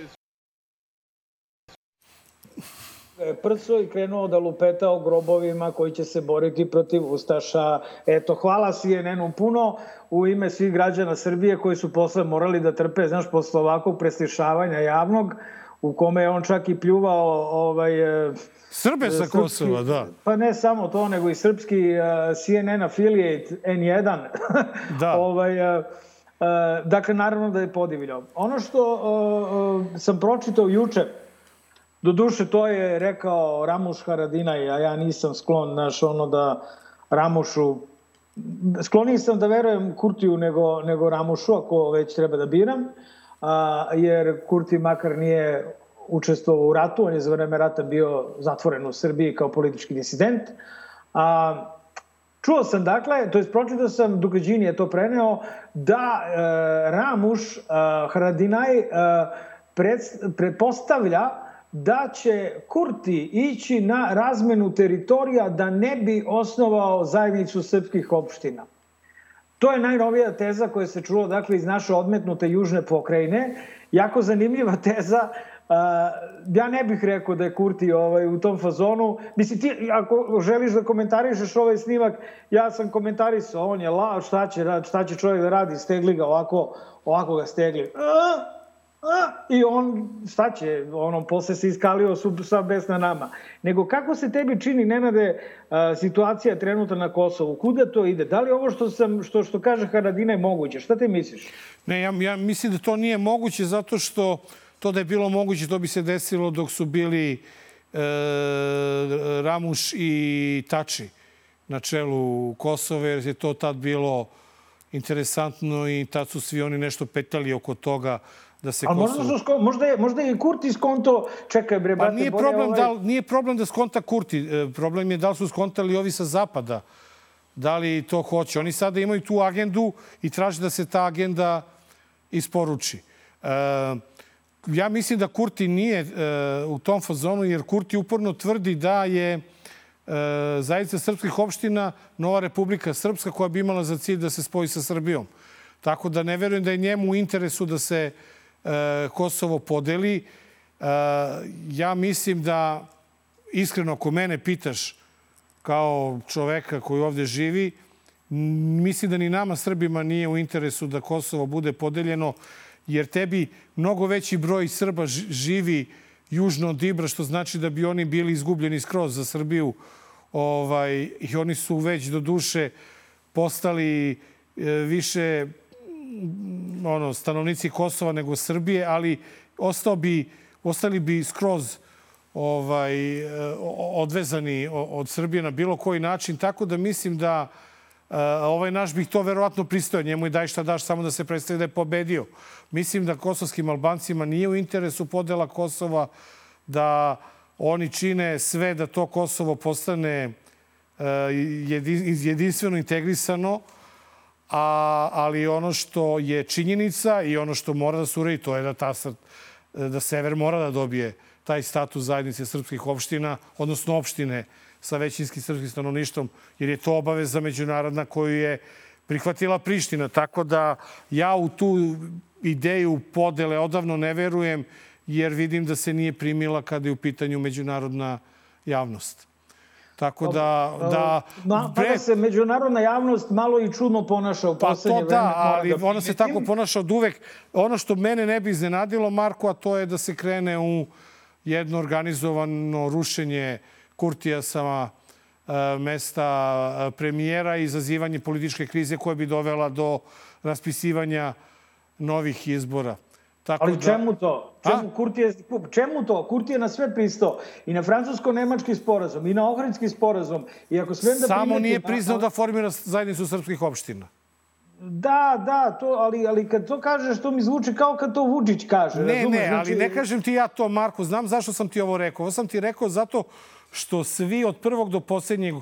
prso i krenuo da lupeta o grobovima koji će se boriti protiv Ustaša. Eto, hvala CNN-u puno u ime svih građana Srbije koji su posle morali da trpe, znaš, posle ovakvog preslišavanja javnog, u kome je on čak i pljuvao ovaj, e, Srbe sa srpski, Kosova, da. Pa ne samo to, nego i srpski uh, CNN affiliate N1. da. ovaj, uh, uh, dakle, naravno da je podivljao. Ono što uh, uh, sam pročitao juče, do duše to je rekao Ramuš Haradinaj, a ja nisam sklon, znaš, ono da Ramušu skloniji sam da verujem Kurtiju nego, nego Ramušu, ako već treba da biram, a, jer Kurti makar nije učestvovao u ratu, on je za vreme rata bio zatvoren u Srbiji kao politički disident. A, čuo sam dakle, to je pročitao sam, Dukađini je to preneo, da e, Ramuš e, Haradinaj e, pred, pretpostavlja da će Kurti ići na razmenu teritorija da ne bi osnovao zajednicu srpskih opština. To je najnovija teza koja se čula dakle, iz naše odmetnute južne pokrajine. Jako zanimljiva teza. Uh, ja ne bih rekao da je Kurti ovaj, u tom fazonu. Mislim, ti, ako želiš da komentarišeš ovaj snimak, ja sam komentarisao, on je lao, šta će, šta će čovjek da radi, stegli ga ovako, ovako ga stegli. Uh, i on, šta će, ono, posle se iskalio su sa bes na nama. Nego kako se tebi čini, Nenade, situacija trenutna na Kosovu? Kuda to ide? Da li ovo što, sam, što, što kaže Haradina je moguće? Šta te misliš? Ne, ja, ja mislim da to nije moguće zato što to da je bilo moguće, to bi se desilo dok su bili e, Ramuš i Tači na čelu Kosova, jer je to tad bilo interesantno i tad su svi oni nešto petali oko toga da se Ali Kosovo... možda, sko, možda, je, možda je Kurti skonto... Čekaj bre, brate, pa nije problem, ovaj... da, nije problem da skonta Kurti. E, problem je da li su skontali ovi sa zapada. Da li to hoće. Oni sada imaju tu agendu i traže da se ta agenda isporuči. E, ja mislim da Kurti nije e, u tom fazonu, jer Kurti uporno tvrdi da je e, zajednica srpskih opština Nova Republika Srpska koja bi imala za cilj da se spoji sa Srbijom. Tako da ne verujem da je njemu u interesu da se E, Kosovo podeli. E, ja mislim da, iskreno, ako mene pitaš kao čoveka koji ovde živi, mislim da ni nama Srbima nije u interesu da Kosovo bude podeljeno, jer tebi mnogo veći broj Srba živi južno od Ibra, što znači da bi oni bili izgubljeni skroz za Srbiju. Ovaj, I oni su već do duše postali e, više ono, stanovnici Kosova nego Srbije, ali ostao bi, ostali bi skroz ovaj, odvezani od Srbije na bilo koji način. Tako da mislim da ovaj naš bih to verovatno pristoja. Njemu i daj šta daš samo da se predstavi da je pobedio. Mislim da kosovskim Albancima nije u interesu podela Kosova, da oni čine sve da to Kosovo postane jedinstveno integrisano, a, ali ono što je činjenica i ono što mora da se uredi, to je da, ta, da Sever mora da dobije taj status zajednice srpskih opština, odnosno opštine sa većinskim srpskim stanovništvom, jer je to obaveza međunarodna koju je prihvatila Priština. Tako da ja u tu ideju podele odavno ne verujem, jer vidim da se nije primila kada je u pitanju međunarodna javnost. Tako da... da Ma, pre... Pa se međunarodna javnost malo i čudno ponaša u poslednje vreme. Pa to da, ali da ona se tako ponaša od uvek. Ono što mene ne bi iznenadilo, Marko, a to je da se krene u jedno organizovano rušenje Kurtija sa e, mesta e, premijera i izazivanje političke krize koja bi dovela do raspisivanja novih izbora. Tako Ali da... čemu to? Čemu, Kurti je, čemu to? Kurti je na sve pristao. I na francusko-nemački sporazum, i na ohridski sporazum. I ako sve da Samo primetim, nije priznao da formira zajednicu srpskih opština. Da, da, to, ali, ali kad to kažeš, to mi zvuči kao kad to Vučić kaže. Ne, razumeš? ne, ali znači... ne kažem ti ja to, Marko. Znam zašto sam ti ovo rekao. Ovo sam ti rekao zato što svi od prvog do poslednjeg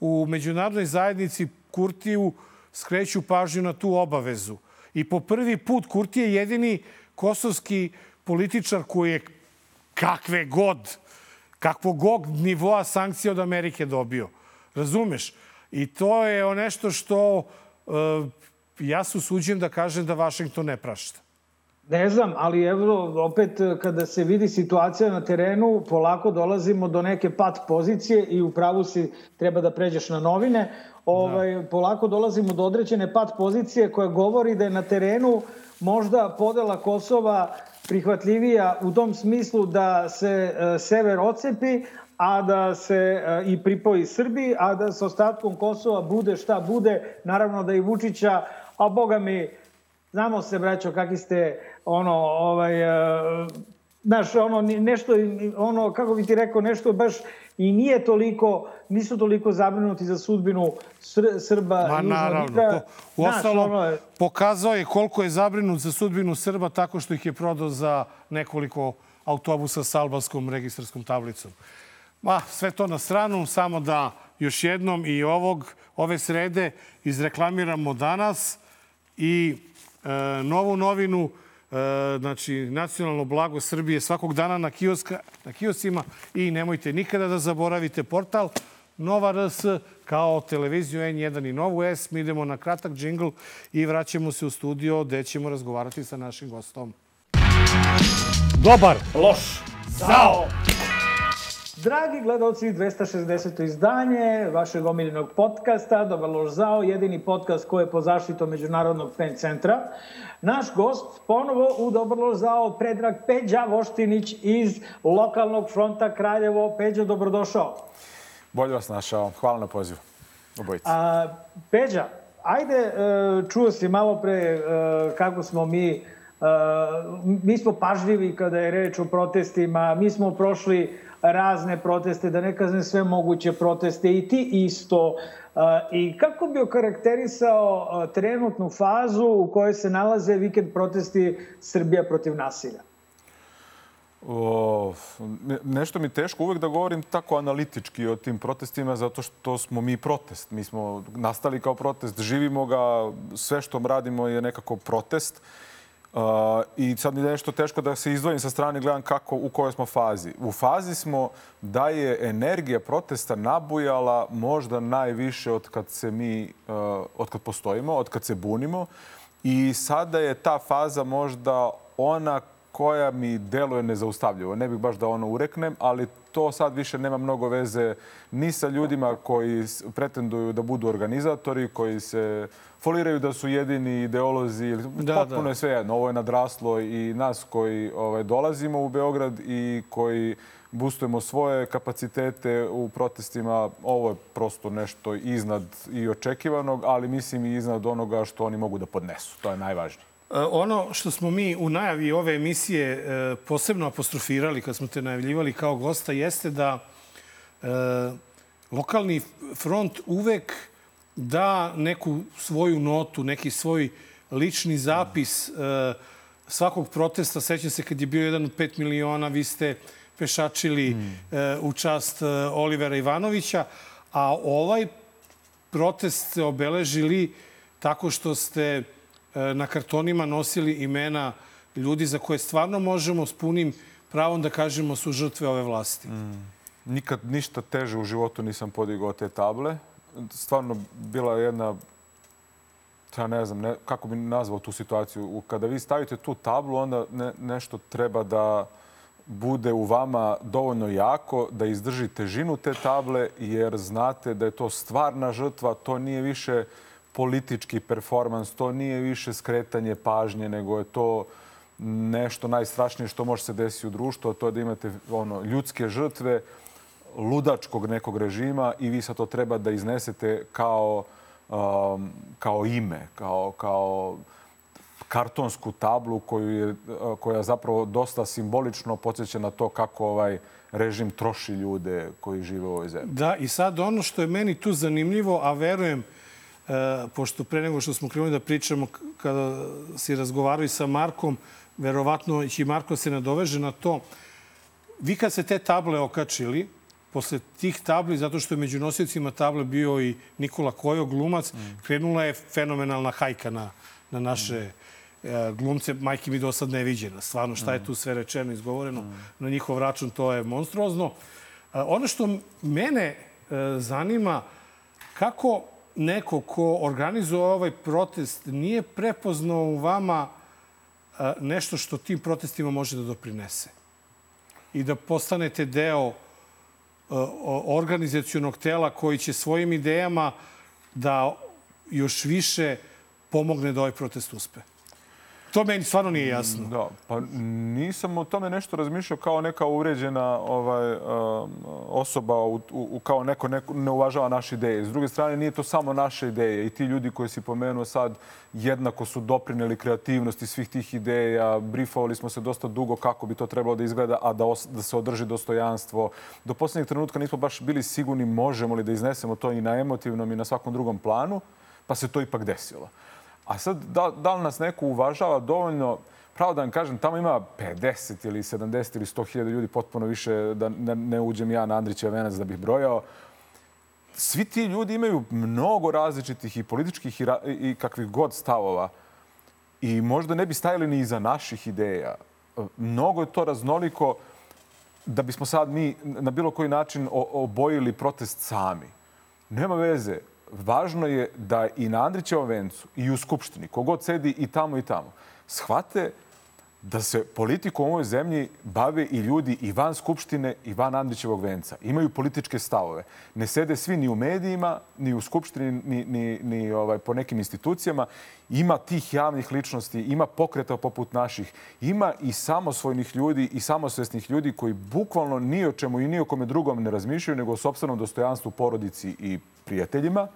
u međunarodnoj zajednici Kurtiju skreću pažnju na tu obavezu. I po prvi put Kurti je jedini kosovski političar koji je kakve god, kakvog god nivoa sankcija od Amerike dobio. Razumeš? I to je nešto što uh, ja se usuđujem da kažem da Vašington ne prašta. Ne znam, ali evo, opet kada se vidi situacija na terenu, polako dolazimo do neke pat pozicije i u pravu si treba da pređeš na novine. Ovaj, da. Polako dolazimo do određene pat pozicije koja govori da je na terenu možda podela Kosova prihvatljivija u tom smislu da se e, sever ocepi, a da se e, i pripoji Srbiji, a da sa ostatkom Kosova bude šta bude, naravno da i Vučića, a boga mi, znamo se, braćo, kakvi ste, ono, ovaj, e, znaš, ono, nešto, ono, kako bi ti rekao, nešto baš i nije toliko, nisu toliko zabrinuti za sudbinu Sr Srba Ma, naravno. Po, u ostalom, ono... pokazao je koliko je zabrinut za sudbinu Srba tako što ih je prodao za nekoliko autobusa sa albanskom registarskom tablicom. Ma, sve to na stranu, samo da još jednom i ovog, ove srede izreklamiramo danas i e, novu novinu E, znači, nacionalno blago Srbije svakog dana na, kioska, na kiosima i nemojte nikada da zaboravite portal Nova RS kao televiziju N1 i Novu S. Mi idemo na kratak džingl i vraćamo se u studio gde ćemo razgovarati sa našim gostom. Dobar, loš, zao! Dragi gledalci, 260. izdanje vašeg omiljenog podcasta zao, jedini podcast koji je po zaštitom Međunarodnog pen centra. Naš gost ponovo u zao, Predrag Peđa Voštinić iz lokalnog fronta Kraljevo. Peđa, dobrodošao. Bolje vas našao. Hvala na pozivu. Obojici. A, Peđa, ajde, e, čuo si malo pre e, kako smo mi e, mi smo pažljivi kada je reč o protestima, mi smo prošli razne proteste, da ne kažem sve moguće proteste i ti isto. I kako bi okarakterisao trenutnu fazu u kojoj se nalaze vikend protesti Srbija protiv nasilja? O, nešto mi teško uvek da govorim tako analitički o tim protestima zato što smo mi protest. Mi smo nastali kao protest, živimo ga, sve što radimo je nekako protest. Uh, I sad mi je nešto teško da se izdvojim sa strane, gledam kako, u kojoj smo fazi. U fazi smo da je energija protesta nabujala možda najviše od kad se mi, uh, od kad postojimo, od kad se bunimo. I sada je ta faza možda ona koja mi deluje nezaustavljivo. Ne bih baš da ono ureknem, ali to sad više nema mnogo veze ni sa ljudima koji pretenduju da budu organizatori, koji se foliraju da su jedini ideolozi. Da, Potpuno da. je sve jedno. Ovo je nadraslo i nas koji ovaj, dolazimo u Beograd i koji bustujemo svoje kapacitete u protestima. Ovo je prosto nešto iznad i očekivanog, ali mislim i iznad onoga što oni mogu da podnesu. To je najvažnije. E, ono što smo mi u najavi ove emisije e, posebno apostrofirali kad smo te najavljivali kao gosta jeste da e, lokalni front uvek da neku svoju notu, neki svoj lični zapis svakog protesta. Sećam se kad je bio jedan od 5 miliona, vi ste pešačili mm. u čast Olivera Ivanovića, a ovaj protest ste obeležili tako što ste E, na kartonima nosili imena ljudi za koje stvarno možemo s punim pravom da kažemo su žrtve ove vlasti. Mm. Nikad ništa teže u životu nisam podigao te table. Stvarno bila jedna ja ne znam ne, kako bi nazvao tu situaciju. Kada vi stavite tu tablu, onda ne, nešto treba da bude u vama dovoljno jako da izdrži težinu te table, jer znate da je to stvarna žrtva, to nije više politički performans, to nije više skretanje pažnje, nego je to nešto najstrašnije što može se desiti u društvu, a to je da imate ono, ljudske žrtve ludačkog nekog režima i vi sad to treba da iznesete kao, um, kao ime, kao, kao kartonsku tablu koju je, koja zapravo dosta simbolično podsjeća na to kako ovaj režim troši ljude koji žive u ovoj zemlji. Da, i sad ono što je meni tu zanimljivo, a verujem pošto pre nego što smo krenuli da pričamo, kada si razgovarao sa Markom, verovatno i Marko se nadoveže na to. Vi kad se te table okačili, posle tih tabli, zato što je među nosiocima table bio i Nikola Kojo, glumac, mm. krenula je fenomenalna hajka na, na naše mm. e, glumce. Majke mi do sad neviđena. Stvarno, šta je tu sve rečeno, izgovoreno mm. na njihov račun, to je monstruozno. E, ono što mene e, zanima, kako neko ko organizuje ovaj protest nije prepoznao u vama nešto što tim protestima može da doprinese. I da postanete deo organizacijonog tela koji će svojim idejama da još više pomogne da ovaj protest uspe. To meni stvarno nije jasno. Da, pa nisam o tome nešto razmišljao kao neka uređena ovaj, um, osoba, u, u, kao neko, neko ne uvažava naše ideje. S druge strane, nije to samo naše ideje. I ti ljudi koji si pomenuo sad jednako su doprineli kreativnosti svih tih ideja. Brifovali smo se dosta dugo kako bi to trebalo da izgleda, a da, os, da se održi dostojanstvo. Do poslednjeg trenutka nismo baš bili sigurni možemo li da iznesemo to i na emotivnom i na svakom drugom planu, pa se to ipak desilo. A sad, da, da li nas neko uvažava dovoljno, pravo da vam kažem, tamo ima 50 ili 70 ili 100 hiljada ljudi, potpuno više, da ne, ne uđem ja na Andrićev venac da bih brojao. Svi ti ljudi imaju mnogo različitih i političkih i, i kakvih god stavova. I možda ne bi stajali ni iza naših ideja. Mnogo je to raznoliko da bismo sad mi na bilo koji način obojili protest sami. Nema veze važno je da i na Andrićevom vencu i u Skupštini, kogod sedi i tamo i tamo, shvate da se politikom u ovoj zemlji bave i ljudi i van Skupštine i van Andrićevog venca. Imaju političke stavove. Ne sede svi ni u medijima, ni u Skupštini, ni, ni, ni ovaj, po nekim institucijama. Ima tih javnih ličnosti, ima pokreta poput naših. Ima i samosvojnih ljudi i samosvesnih ljudi koji bukvalno ni o čemu i ni o kome drugom ne razmišljaju, nego o sobstvenom dostojanstvu porodici i prijateljima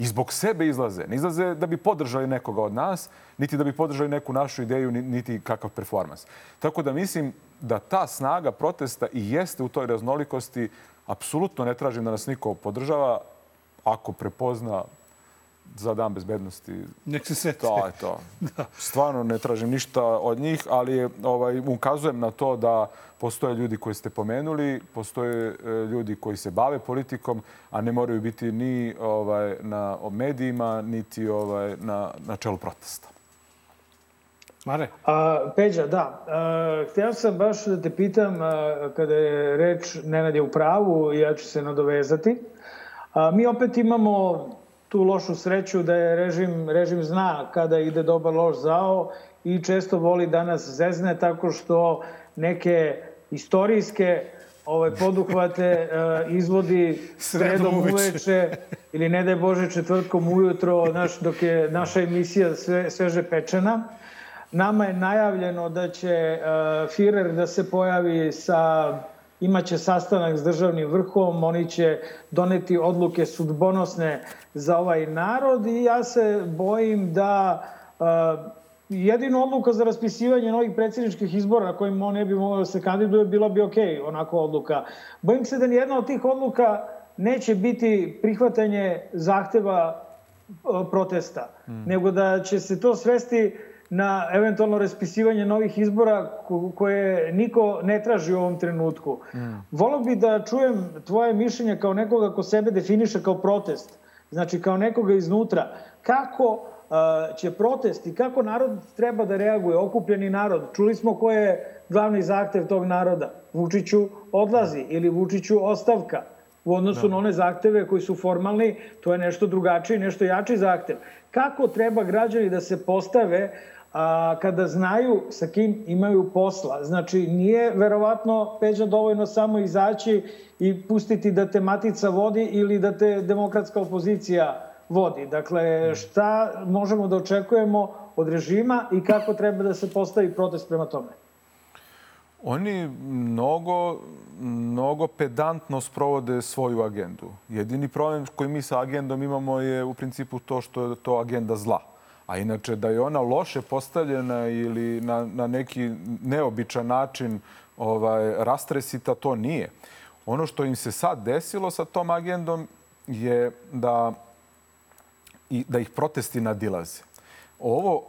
i zbog sebe izlaze. Ne izlaze da bi podržali nekoga od nas, niti da bi podržali neku našu ideju, niti kakav performans. Tako da mislim da ta snaga protesta i jeste u toj raznolikosti. Apsolutno ne tražim da nas niko podržava ako prepozna za dan bezbednosti. Nek se sete. To je to. da. Stvarno ne tražim ništa od njih, ali ovaj, ukazujem na to da postoje ljudi koji ste pomenuli, postoje e, ljudi koji se bave politikom, a ne moraju biti ni ovaj, na medijima, niti ovaj, na, na čelu protesta. Mare? A, Peđa, da. A, htio sam baš da te pitam, a, kada je reč Nenad je u pravu, ja ću se nadovezati. A, mi opet imamo tu lošu sreću da je režim, režim zna kada ide dobar loš zao i često voli da nas zezne tako što neke istorijske ove poduhvate uh, izvodi sredom uveče ili ne daj Bože četvrtkom ujutro naš, dok je naša emisija sve, sveže pečena. Nama je najavljeno da će uh, Führer da se pojavi sa imaće sastanak s državnim vrhom, oni će doneti odluke sudbonosne za ovaj narod i ja se bojim da uh, jedina odluka za raspisivanje novih predsjedničkih izbora na kojim on ne bi mogao da se kandiduje, bila bi ok, onako odluka. Bojim se da nijedna od tih odluka neće biti prihvatanje zahteva protesta, mm. nego da će se to svesti na eventualno raspisivanje novih izbora koje niko ne traži u ovom trenutku. Mm. Volio bi da čujem tvoje mišljenje kao nekoga ko sebe definiše kao protest, znači kao nekoga iznutra. Kako će protest i kako narod treba da reaguje, okupljeni narod. Čuli smo ko je glavni zahtev tog naroda. Vučiću odlazi ili Vučiću ostavka. U odnosu da. na one zahteve koji su formalni, to je nešto drugačiji, nešto jači zahtev. Kako treba građani da se postave a, kada znaju sa kim imaju posla. Znači, nije verovatno, Peđa, dovoljno samo izaći i pustiti da te matica vodi ili da te demokratska opozicija vodi. Dakle, šta možemo da očekujemo od režima i kako treba da se postavi protest prema tome? Oni mnogo, mnogo pedantno sprovode svoju agendu. Jedini problem koji mi sa agendom imamo je u principu to što je to agenda zla. A inače da je ona loše postavljena ili na, na neki neobičan način ovaj, rastresita, to nije. Ono što im se sad desilo sa tom agendom je da i da ih protesti nadilaze. Ovo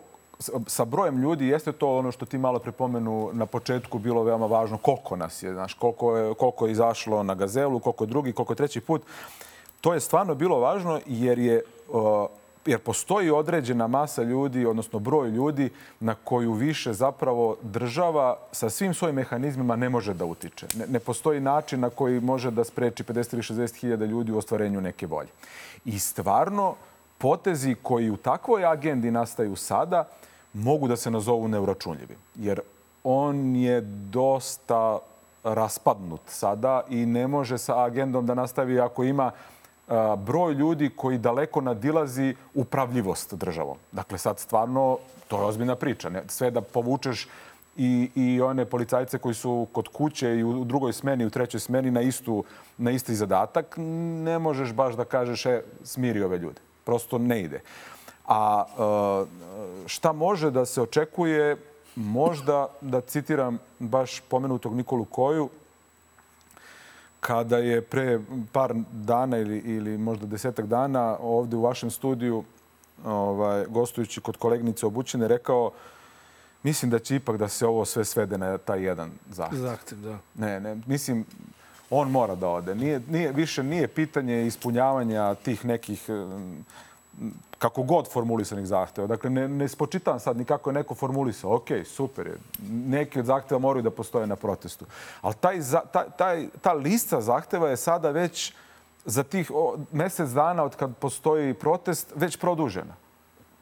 sa brojem ljudi jeste to ono što ti malo prepomenu na početku bilo veoma važno. Koliko nas je, znaš, koliko je, koliko je izašlo na gazelu, koliko drugi, koliko treći put. To je stvarno bilo važno jer je uh, jer postoji određena masa ljudi, odnosno broj ljudi na koju više zapravo država sa svim svojim mehanizmima ne može da utiče. Ne, ne postoji način na koji može da spreči 50 ili 60 hiljada ljudi u ostvarenju neke volje. I stvarno, potezi koji u takvoj agendi nastaju sada mogu da se nazovu neuračunljivi. Jer on je dosta raspadnut sada i ne može sa agendom da nastavi ako ima broj ljudi koji daleko nadilazi upravljivost državom. Dakle, sad stvarno, to je ozbiljna priča. Sve da povučeš i, i one policajce koji su kod kuće i u drugoj smeni, u trećoj smeni na, istu, na isti zadatak, ne možeš baš da kažeš e, smiri ove ljude. Prosto ne ide. A šta može da se očekuje? Možda, da citiram baš pomenutog Nikolu Koju, kada je pre par dana ili, ili možda desetak dana ovde u vašem studiju ovaj, gostujući kod kolegnice Obućine rekao mislim da će ipak da se ovo sve svede na taj jedan zahtev. Zahtev, da. Ne, ne, mislim, on mora da ode. Nije, nije, više nije pitanje ispunjavanja tih nekih kako god formulisanih zahteva. Dakle, ne, ne spočitam sad ni kako je neko formulisao. Ok, super je. Neki od zahteva moraju da postoje na protestu. Ali taj, taj, taj, ta lista zahteva je sada već za tih o, mesec dana od kad postoji protest već produžena.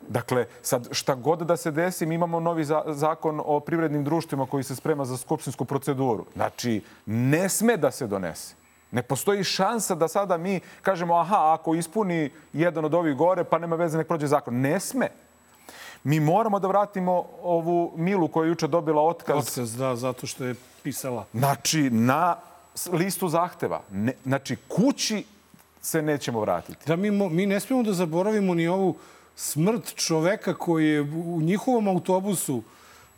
Dakle, sad šta god da se desi, mi imamo novi za, zakon o privrednim društvima koji se sprema za skupštinsku proceduru. Znači, ne sme da se donese. Ne postoji šansa da sada mi kažemo aha, ako ispuni jedan od ovih gore, pa nema veze, nek prođe zakon. Ne sme. Mi moramo da vratimo ovu Milu koja je juče dobila otkaz. Otkaz, da, zato što je pisala. Znači, na listu zahteva. Ne, znači, kući se nećemo vratiti. Da, mi, mi ne smijemo da zaboravimo ni ovu smrt čoveka koji je u njihovom autobusu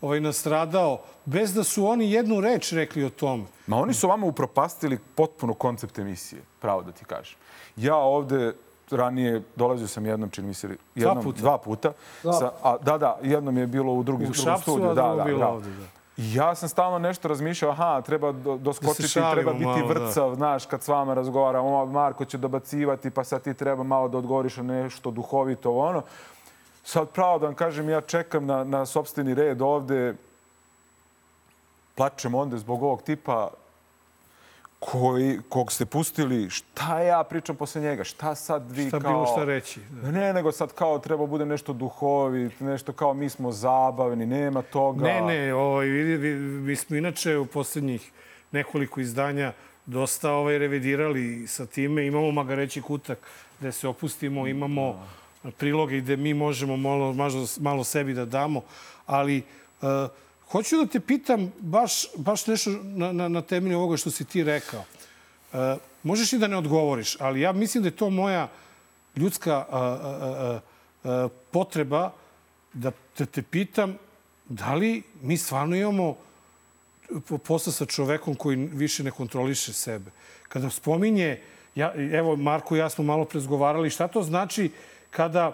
ovaj, nastradao, bez da su oni jednu reč rekli o tome. Ma oni su vama upropastili potpuno koncept emisije, pravo da ti kažem. Ja ovde ranije dolazio sam jednom, čini mi se, jednom, dva puta. Dva puta dva. Sa, a, da, da, jednom je bilo u drugi, u drugom studiju. Da, da, bilo da. Ovde, da. Ja sam stalno nešto razmišljao, aha, treba doskočiti, da šalimo, treba biti malo, vrcav, da. znaš, kad s vama razgovaram, Marko će dobacivati, pa sad ti treba malo da odgovoriš na nešto duhovito, ono. Sad pravo da vam kažem, ja čekam na, na sobstveni red ovde, plačem onda zbog ovog tipa koji, kog ste pustili, šta ja pričam posle njega, šta sad vi šta kao... Šta bilo šta reći. Da. Ne, nego sad kao treba bude nešto duhovit, nešto kao mi smo zabavni, nema toga. Ne, ne, ovaj, mi smo inače u poslednjih nekoliko izdanja dosta ovaj, revidirali sa time. Imamo magareći kutak gde se opustimo, imamo da. Priloge gde mi možemo malo, malo, malo sebi da damo, ali uh, Hoću da te pitam baš, baš nešto na, na, na temelju ovoga što si ti rekao. E, možeš i da ne odgovoriš, ali ja mislim da je to moja ljudska a, a, a, potreba da te, te pitam da li mi stvarno imamo posla sa čovekom koji više ne kontroliše sebe. Kada spominje, ja, evo Marko i ja smo malo prezgovarali, šta to znači kada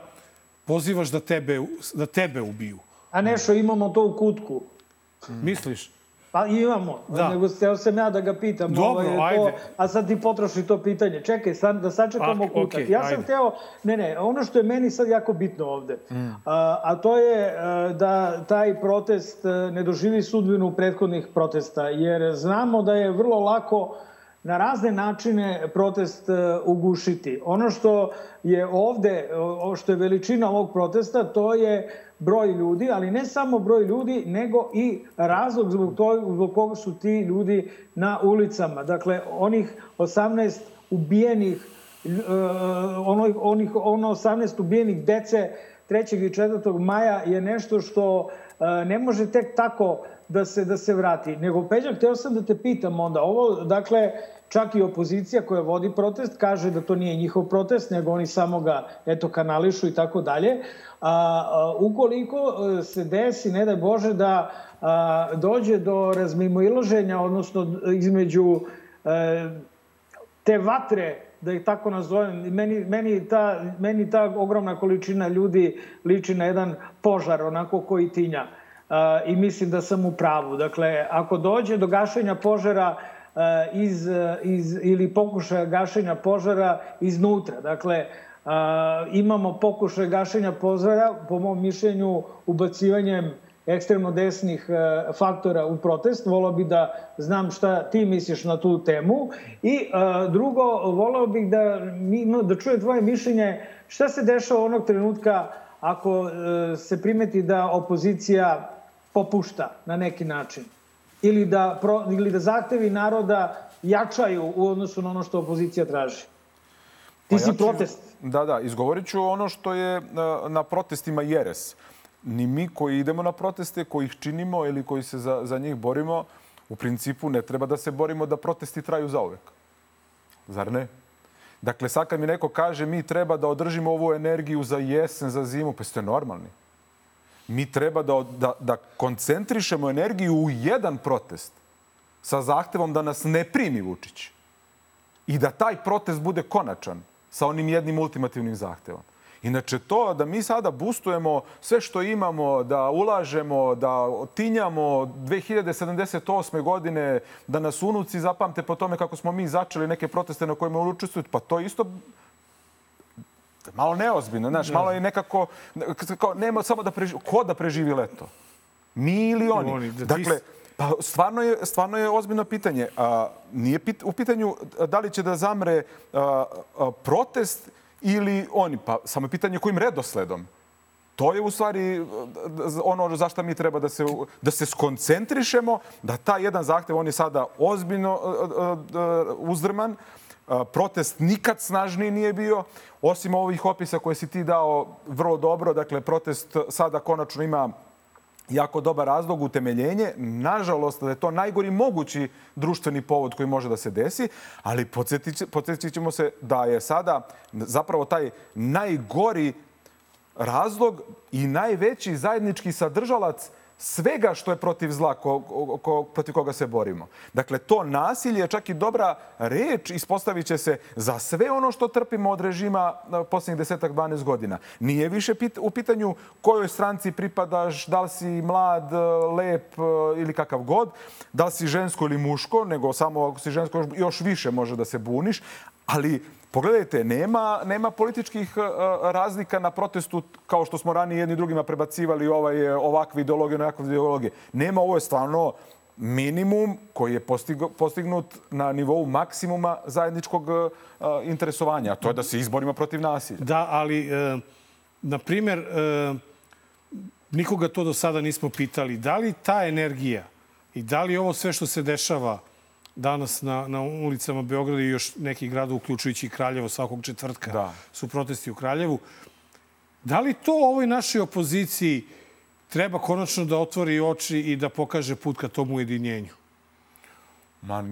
pozivaš da tebe, da tebe ubiju? A nešto, imamo to u kutku. Mm. Misliš? Pa imamo, da. nego steo sam ja da ga pitam. Dobro, ovo je ajde. To, a sad ti potroši to pitanje. Čekaj, sad, da sačekamo ah, kutak. Okay, ja sam ajde. hteo, ne, ne, ono što je meni sad jako bitno ovde, mm. a, a to je a, da taj protest ne doživi sudbinu prethodnih protesta, jer znamo da je vrlo lako na razne načine protest ugušiti. Ono što je ovde, što je veličina ovog protesta, to je broj ljudi, ali ne samo broj ljudi, nego i razlog zbog, to, zbog koga su ti ljudi na ulicama. Dakle, onih 18 ubijenih, uh, ono, onih, ono 18 ubijenih dece 3. i 4. maja je nešto što uh, ne može tek tako da se, da se vrati. Nego, Peđa, hteo sam da te pitam onda, ovo, dakle, čak i opozicija koja vodi protest kaže da to nije njihov protest, nego oni samo ga, eto, kanališu i tako dalje a, ukoliko e, se desi, ne daj Bože, da a, dođe do razmimoilaženja, odnosno između a, e, te vatre da ih tako nazovem, meni, meni, ta, meni ta ogromna količina ljudi liči na jedan požar, onako koji tinja. Uh, I mislim da sam u pravu. Dakle, ako dođe do gašenja požara uh, iz, iz, ili pokušaja gašenja požara iznutra, dakle, imamo pokušaj gašenja požara, po mom mišljenju, ubacivanjem ekstremno desnih e, faktora u protest. Volao bih da znam šta ti misliš na tu temu. I e, drugo, volao bih da, da čuje tvoje mišljenje šta se dešava onog trenutka ako e, se primeti da opozicija popušta na neki način ili da, pro, ili da zahtevi naroda jačaju u odnosu na ono što opozicija traži. Ti pa si protest. Da, da, izgovorit ću ono što je na, na protestima jeres. Ni mi koji idemo na proteste, koji ih činimo ili koji se za, za njih borimo, u principu ne treba da se borimo da protesti traju zauvek. Zar ne? Dakle, sad kad mi neko kaže mi treba da održimo ovu energiju za jesen, za zimu, pa ste normalni. Mi treba da, da, da koncentrišemo energiju u jedan protest sa zahtevom da nas ne primi Vučić. I da taj protest bude konačan sa onim jednim ultimativnim zahtevom. Inače, to da mi sada boostujemo sve što imamo, da ulažemo, da tinjamo 2078. godine, da nas unuci zapamte po tome kako smo mi začeli neke proteste na kojima učestvuju, pa to isto malo neozbiljno, znaš, malo je nekako, kao, nema samo da preživi, ko da preživi leto? Mi ili oni? oni da dakle, Pa stvarno je, stvarno je ozbiljno pitanje. A, nije pit, u pitanju da li će da zamre a, a, protest ili oni. Pa samo je pitanje kojim redosledom. To je u stvari ono za što mi treba da se, da se skoncentrišemo, da ta jedan zahtev, on je sada ozbiljno uzdrman, protest nikad snažniji nije bio, osim ovih opisa koje si ti dao vrlo dobro, dakle protest sada konačno ima jako dobar razlog, utemeljenje. Nažalost, da je to najgori mogući društveni povod koji može da se desi, ali podsjetit ćemo se da je sada zapravo taj najgori razlog i najveći zajednički sadržalac svega što je protiv zla ko, ko, protiv koga se borimo. Dakle, to nasilje je čak i dobra reč ispostavit će se za sve ono što trpimo od režima posljednjih desetak, 12 godina. Nije više pit, u pitanju kojoj stranci pripadaš, da li si mlad, lep ili kakav god, da li si žensko ili muško, nego samo ako si žensko još više može da se buniš, ali Pogledajte, nema, nema političkih uh, razlika na protestu kao što smo ranije jedni drugima prebacivali ovaj, ovakve ideologije, onakve ideologije. Nema, ovo je stvarno minimum koji je postignut na nivou maksimuma zajedničkog uh, interesovanja. To je da se izborimo protiv nasilja. Da, ali, uh, na primjer, uh, nikoga to do sada nismo pitali. Da li ta energija i da li ovo sve što se dešava danas na, na ulicama Beograda i još nekih grada, uključujući i Kraljevo, svakog četvrtka da. su protesti u Kraljevu. Da li to ovoj našoj opoziciji treba konačno da otvori oči i da pokaže put ka tom ujedinjenju? Ma,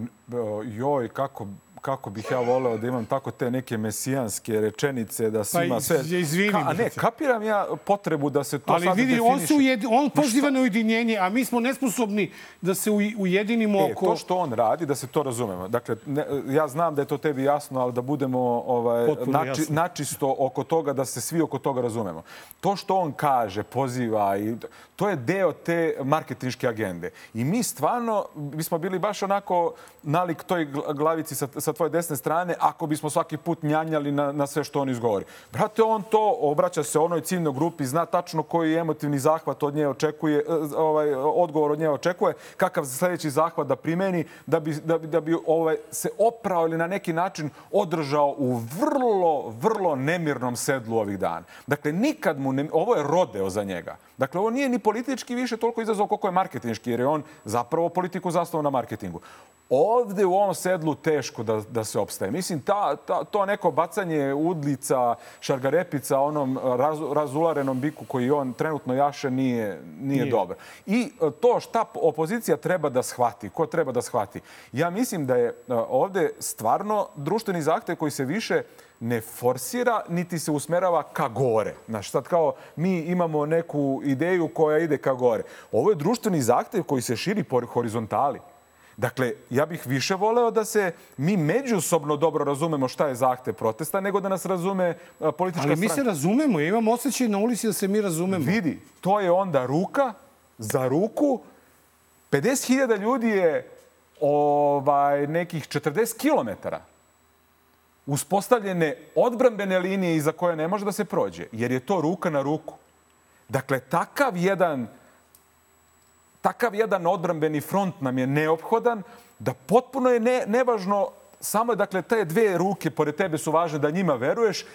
joj, kako kako bih ja voleo da imam tako te neke mesijanske rečenice da svima pa, sve... Izvini. Ka, a ne, kapiram ja potrebu da se to Ali sada vidi, definiše. on, se ujedi, on poziva na ujedinjenje, a mi smo nesposobni da se ujedinimo e, oko... To što on radi, da se to razumemo. Dakle, ne, ja znam da je to tebi jasno, ali da budemo ovaj, nači, načisto oko toga, da se svi oko toga razumemo. To što on kaže, poziva, i to je deo te marketinške agende. I mi stvarno, mi smo bili baš onako nalik toj glavici sa, sa tvoje desne strane ako bismo svaki put njanjali na, na sve što on izgovori. Brate, on to obraća se onoj ciljnoj grupi, zna tačno koji emotivni zahvat od nje očekuje, e, ovaj, odgovor od nje očekuje, kakav sledeći zahvat da primeni, da bi, da bi, da bi ovaj, se oprao ili na neki način održao u vrlo, vrlo nemirnom sedlu ovih dana. Dakle, nikad mu ne... Ovo je rodeo za njega. Dakle, ovo nije ni politički više toliko izazov koliko je marketinški, jer je on zapravo politiku zasnovao na marketingu ovde u ovom sedlu teško da, da se opstaje. Mislim, ta, ta, to neko bacanje udlica, šargarepica onom raz, razularenom biku koji on trenutno jaše nije, nije, nije. dobro. I e, to šta opozicija treba da shvati, ko treba da shvati. Ja mislim da je e, ovde stvarno društveni zahtev koji se više ne forsira, niti se usmerava ka gore. Znaš, sad kao mi imamo neku ideju koja ide ka gore. Ovo je društveni zahtev koji se širi po horizontali. Dakle, ja bih više voleo da se mi međusobno dobro razumemo šta je zahte protesta, nego da nas razume politička stranka. Ali mi se razumemo. Ja imam osjećaj na ulici da se mi razumemo. Vidi, to je onda ruka za ruku. 50.000 ljudi je ovaj, nekih 40 kilometara uspostavljene odbrambene linije iza koje ne može da se prođe, jer je to ruka na ruku. Dakle, takav jedan takav jedan odbrambeni front nam je neophodan, da potpuno je ne, nevažno, samo je, dakle, te dve ruke pored tebe su važne da njima veruješ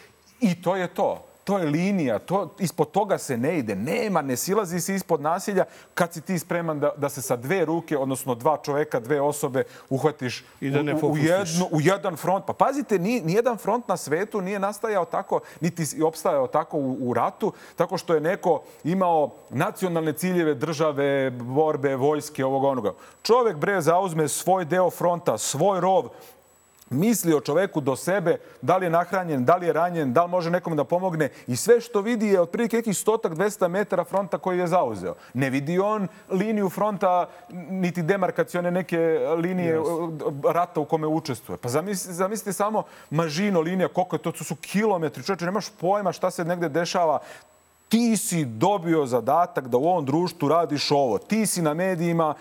i to je to to je linija, to, ispod toga se ne ide. Nema, ne silazi se ispod nasilja kad si ti spreman da, da se sa dve ruke, odnosno dva čoveka, dve osobe uhvatiš I da ne u, u, jednu, u jedan front. Pa pazite, ni, nijedan front na svetu nije nastajao tako, niti opstajao tako u, u ratu, tako što je neko imao nacionalne ciljeve države, borbe, vojske, ovoga onoga. Čovek bre zauzme svoj deo fronta, svoj rov, misli o čoveku do sebe, da li je nahranjen, da li je ranjen, da li može nekom da pomogne i sve što vidi je otprilike nekih stotak, 200 metara fronta koji je zauzeo. Ne vidi on liniju fronta, niti demarkacione neke linije yes. rata u kome učestvuje. Pa zamislite, zamislite samo mažino linija, koliko je to, to su kilometri. Čovječe, nemaš pojma šta se negde dešava ti si dobio zadatak da u ovom društvu radiš ovo. Ti si na medijima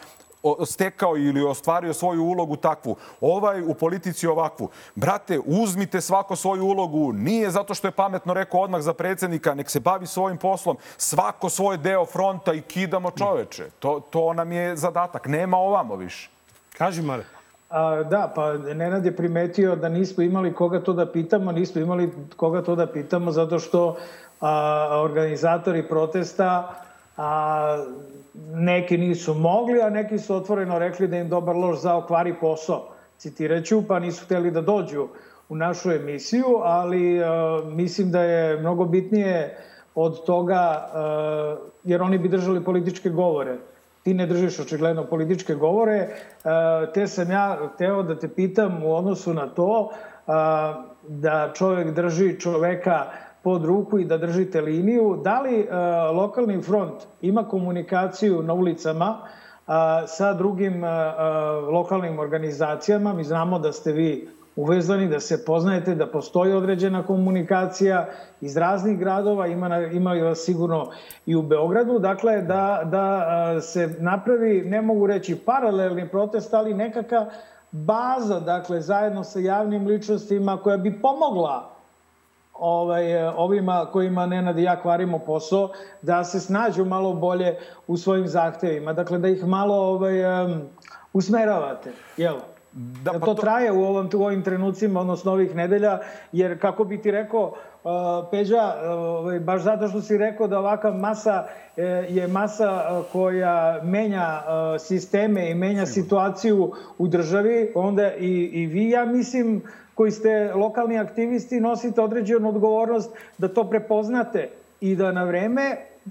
stekao ili ostvario svoju ulogu takvu. Ovaj u politici ovakvu. Brate, uzmite svako svoju ulogu. Nije zato što je pametno rekao odmah za predsednika. Nek se bavi svojim poslom. Svako svoj deo fronta i kidamo čoveče. To, to nam je zadatak. Nema ovamo više. Kaži, Mare. A, da, pa Nenad je primetio da nismo imali koga to da pitamo, nismo imali koga to da pitamo zato što a, organizatori protesta a, neki nisu mogli, a neki su otvoreno rekli da im dobar loš zao kvari posao. Citiraću, pa nisu hteli da dođu u našu emisiju, ali a, mislim da je mnogo bitnije od toga, a, jer oni bi držali političke govore. Ti ne držiš očigledno političke govore, a, te sam ja hteo da te pitam u odnosu na to da čovek drži čoveka pod ruku i da držite liniju. Da li e, lokalni front ima komunikaciju na ulicama a, sa drugim a, a, lokalnim organizacijama? Mi znamo da ste vi uvezani, da se poznajete, da postoji određena komunikacija iz raznih gradova, ima, ima vas sigurno i u Beogradu, dakle da, da se napravi, ne mogu reći paralelni protest, ali nekaka baza, dakle zajedno sa javnim ličnostima koja bi pomogla ovaj, ovima kojima Nenad i ja kvarimo posao, da se snađu malo bolje u svojim zahtevima. Dakle, da ih malo ovaj, um, usmeravate, jel? Da, pa to, to traje u, ovom, u ovim trenucima, odnosno ovih nedelja, jer kako bi ti rekao, uh, Peđa, uh, baš zato što si rekao da ovakav masa je masa koja menja sisteme i menja situaciju u državi, onda i, i vi, ja mislim, koji ste lokalni aktivisti nosite određenu odgovornost da to prepoznate i da na vreme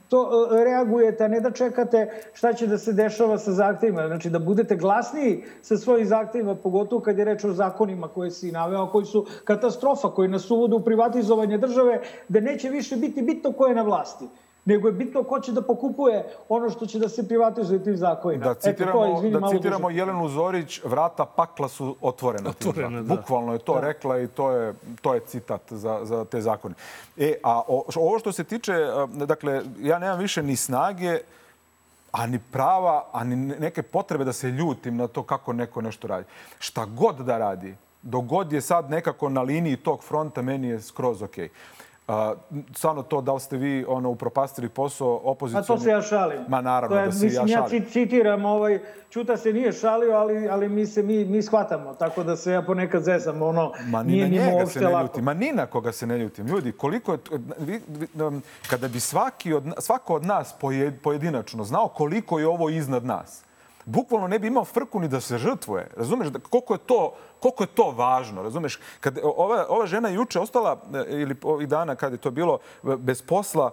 to e, reagujete, a ne da čekate šta će da se dešava sa zahtevima. Znači da budete glasniji sa svojim zahtevima, pogotovo kad je reč o zakonima koje si naveo, koji su katastrofa, koji nas uvode u privatizovanje države, da neće više biti bitno ko je na vlasti nego je bitno ko će da pokupuje ono što će da se privatizuje tim zakonima. Da citiramo, Eto, to, izvini, da citiramo Jelenu Zorić, vrata pakla su otvorena. otvorena da. Bukvalno je to da. rekla i to je, to je citat za, za te zakone. E, a o, ovo što se tiče, dakle, ja nemam više ni snage, a ni prava, a ni neke potrebe da se ljutim na to kako neko nešto radi. Šta god da radi, dogod je sad nekako na liniji tog fronta, meni je skroz okej. Okay. A, stvarno to da li ste vi ono, upropastili posao opozicijom... A to se ja šalim. Ma naravno je, da se mislim, ja šalim. Ja citiram, ovaj, Čuta se nije šalio, ali, ali mi se mi, mi shvatamo. Tako da se ja ponekad zezam. Ono, Ma ni nije njega se ne ljutim. Ma ni na koga se ne ljutim. Ljudi, koliko je... Vi, vi, kada bi svaki od, svako od nas pojedinačno znao koliko je ovo iznad nas, bukvalno ne bi imao frku ni da se žrtvuje. Razumeš? Da, koliko je to koliko je to važno, razumeš? Kad ova, ova žena juče ostala, e, ili ovih dana kad je to bilo, bez posla,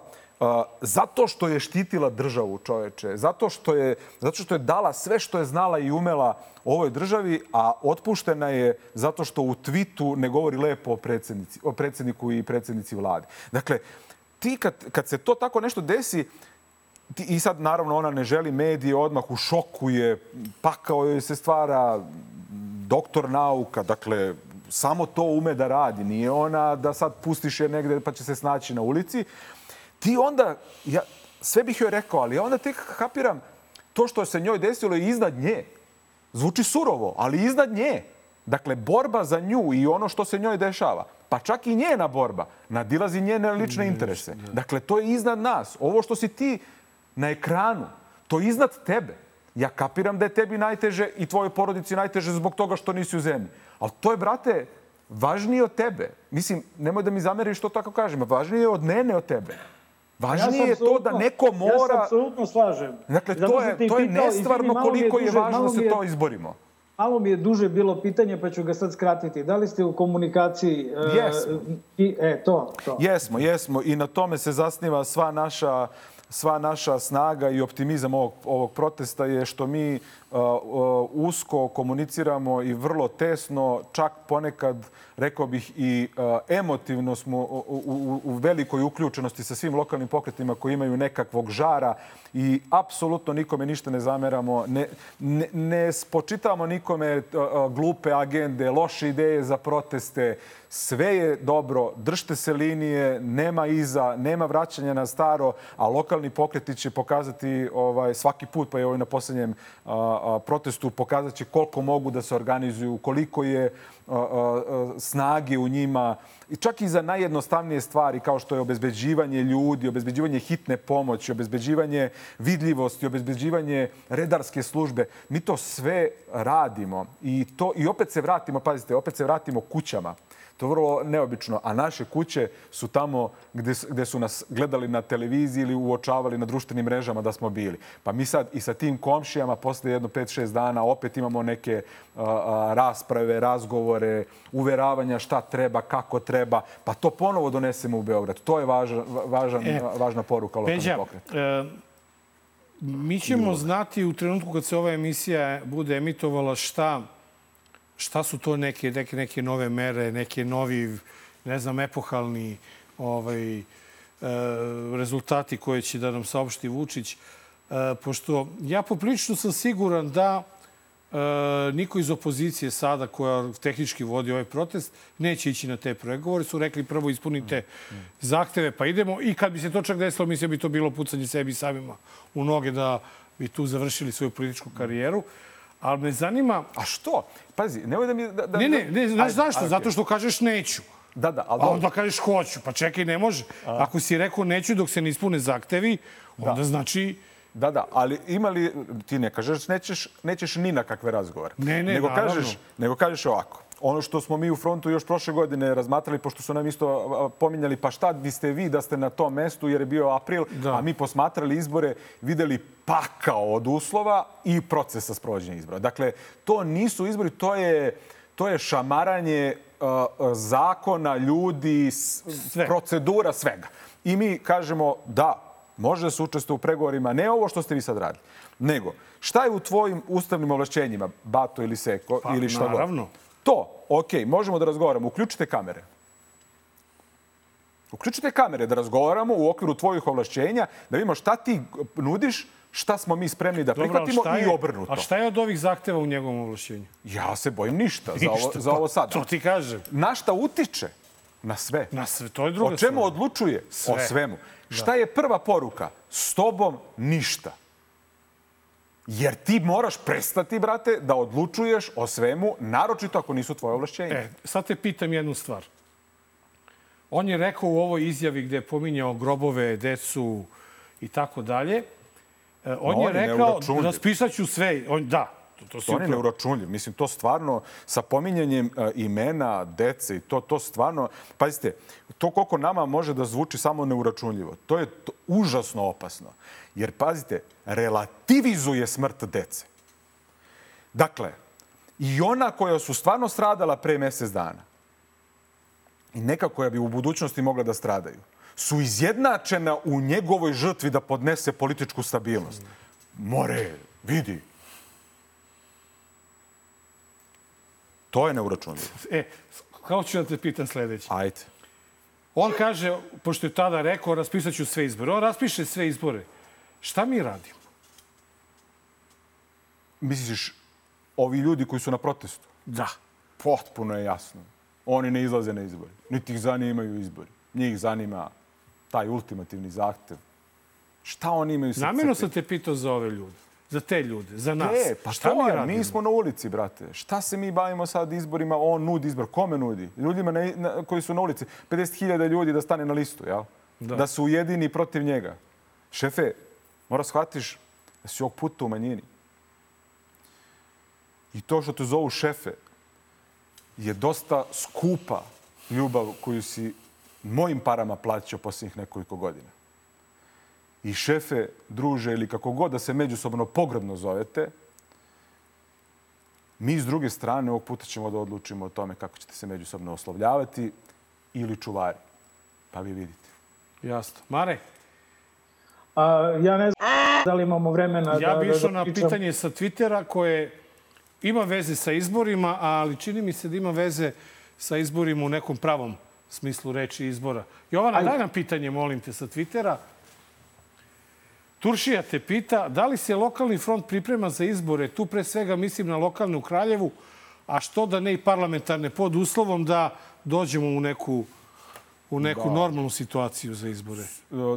zato što je štitila državu čoveče, zato što je, zato što je dala sve što je znala i umela ovoj državi, a otpuštena je zato što u twitu ne govori lepo o, predsjednici, o predsjedniku i predsjednici vlade. Dakle, ti kad, kad se to tako nešto desi, i sad naravno ona ne želi medije, odmah u šoku je, pakao joj se stvara, doktor nauka, dakle, samo to ume da radi. Nije ona da sad pustiš je negde pa će se snaći na ulici. Ti onda, ja, sve bih joj rekao, ali onda tek kapiram to što se njoj desilo je iznad nje. Zvuči surovo, ali iznad nje. Dakle, borba za nju i ono što se njoj dešava, pa čak i njena borba, nadilazi njene lične interese. Dakle, to je iznad nas. Ovo što si ti na ekranu, to je iznad tebe. Ja kapiram da je tebi najteže i tvojoj porodici najteže zbog toga što nisi u zemlji. Ali to je, brate, važnije od tebe. Mislim, nemoj da mi zameriš što tako kažem, važnije je od mene od tebe. Važnije ja je to da neko mora... Ja se apsolutno slažem. Dakle, to je, to je nestvarno koliko je, važno da se to izborimo. Malo mi je duže bilo pitanje, pa ću ga sad skratiti. Da li ste u komunikaciji? Jesmo. I, e, to, to. Jesmo, jesmo. I na tome se zasniva sva naša sva naša snaga i optimizam ovog, ovog protesta je što mi usko komuniciramo i vrlo tesno, čak ponekad rekao bih i uh, emotivno smo u, velikoj uključenosti sa svim lokalnim pokretima koji imaju nekakvog žara i apsolutno nikome ništa ne zameramo, ne, ne, ne spočitavamo nikome uh, glupe agende, loše ideje za proteste, sve je dobro, držite se linije, nema iza, nema vraćanja na staro, a lokalni pokreti će pokazati ovaj, svaki put, pa je ovaj na poslednjem protestu, pokazat će koliko mogu da se organizuju, koliko je snage u njima, i čak i za najjednostavnije stvari kao što je obezbeđivanje ljudi, obezbeđivanje hitne pomoći, obezbeđivanje vidljivosti, obezbeđivanje redarske službe. Mi to sve radimo i, to, i opet se vratimo, pazite, opet se vratimo kućama. To je vrlo neobično. A naše kuće su tamo gde, gde su nas gledali na televiziji ili uočavali na društvenim mrežama da smo bili. Pa mi sad i sa tim komšijama posle jedno 5-6 dana opet imamo neke a, a, rasprave, razgovore, uveravanja šta treba, kako treba. Pa to ponovo donesemo u Beograd. To je važan, važan, e, važna poruka lokalnog pokreta. E, mi ćemo znati u trenutku kad se ova emisija bude emitovala šta šta su to neke, neke, neke nove mere, neke novi, ne znam, epohalni ovaj, e, rezultati koje će da nam saopšti Vučić. E, pošto ja poprilično sam siguran da e, niko iz opozicije sada, koja tehnički vodi ovaj protest, neće ići na te pregovore. Su rekli prvo ispunite zahteve, pa idemo. I kad bi se to čak desilo, mislim da bi to bilo pucanje sebi samima u noge da bi tu završili svoju političku karijeru. Ali me zanima... A što? Pazi, nemoj da mi... Da, da, ne, ne, ne, znaš zašto? Okay. Zato što kažeš neću. Da, da, ali... A onda kažeš hoću. Pa čekaj, ne može. A. Ako si rekao neću dok se ne ispune zahtevi, onda da. znači... Da, da, ali ima li, ti ne kažeš, nećeš, nećeš ni na kakve razgovore. Ne, ne, nego naravno. kažeš, nego kažeš ovako. Ono što smo mi u frontu još prošle godine razmatrali, pošto su nam isto pominjali, pa šta biste vi da ste na tom mestu, jer je bio april, da. a mi posmatrali izbore, videli pakao od uslova i procesa sprovođenja izbora. Dakle, to nisu izbori, to je, to je šamaranje uh, zakona, ljudi, Sve. procedura, svega. I mi kažemo da, može da se učestvuje u pregovorima, ne ovo što ste vi sad radili, nego šta je u tvojim ustavnim ovlašćenjima, Bato ili Seko pa, ili šta naravno. god? To, ok, možemo da razgovaramo. Uključite kamere. Uključite kamere da razgovaramo u okviru tvojih ovlašćenja, da vidimo šta ti nudiš, šta smo mi spremni da Dobro, prihvatimo je, i obrnuto. A šta je od ovih zahteva u njegovom ovlašćenju? Ja se bojim ništa, ništa za ovo, za ovo sada. To ti kažem. Na šta utiče? Na sve. Na sve, to je druga O čemu stvar. odlučuje? Sve. O svemu. Da. Šta je prva poruka? S tobom ništa. Jer ti moraš prestati, brate, da odlučuješ o svemu, naročito ako nisu tvoje ovlašćenje. E, sad te pitam jednu stvar. On je rekao u ovoj izjavi gde je pominjao grobove, decu i tako dalje, e, on, no, je rekao, raspisat ću sve. On, da, to, to, to on je neuračunljiv. Mislim, to stvarno, sa pominjanjem uh, imena, dece i to, to stvarno... Pazite, to koliko nama može da zvuči samo neuračunljivo, to je to, užasno opasno. Jer, pazite, relativizuje smrt dece. Dakle, i ona koja su stvarno stradala pre mesec dana i neka koja bi u budućnosti mogla da stradaju, su izjednačena u njegovoj žrtvi da podnese političku stabilnost. More, vidi. To je neuračunljivo. E, kao ću da te pitam sledeće. Ajde. On kaže, pošto je tada rekao, raspisaću sve izbore. On raspiše sve izbore. Šta mi radimo? Misliš, ovi ljudi koji su na protestu? Da. Potpuno je jasno. Oni ne izlaze na izbori. Niti ih zanimaju izbori. Njih zanima taj ultimativni zahtev. Šta oni imaju sa Namjerno sam te pitao za ove ljude. Za te ljude, za nas. E, pa šta mi radimo? Mi smo na ulici, brate. Šta se mi bavimo sad izborima? On nudi izbor. Kome nudi? Ljudima na, na, koji su na ulici. 50.000 ljudi da stane na listu, jel? Da. da su ujedini protiv njega. Šefe, Mora shvatiš da si ovog puta u manjini. I to što te zovu šefe, je dosta skupa ljubav koju si mojim parama plaćao posljednjih nekoliko godina. I šefe, druže ili kako god da se međusobno pogrebno zovete, mi s druge strane ovog puta ćemo da odlučimo o tome kako ćete se međusobno oslovljavati ili čuvari. Pa vi vidite. Jasno. Mare? A, ja ne znam da li imamo vremena ja da... Ja bih išao da, na pitanje sa Twittera koje ima veze sa izborima, ali čini mi se da ima veze sa izborima u nekom pravom smislu reči izbora. Jovana, Ajde. daj nam pitanje, molim te, sa Twittera. Turšija te pita da li se lokalni front priprema za izbore, tu pre svega mislim na lokalne u Kraljevu, a što da ne i parlamentarne pod uslovom da dođemo u neku u neku da. normalnu situaciju za izbore?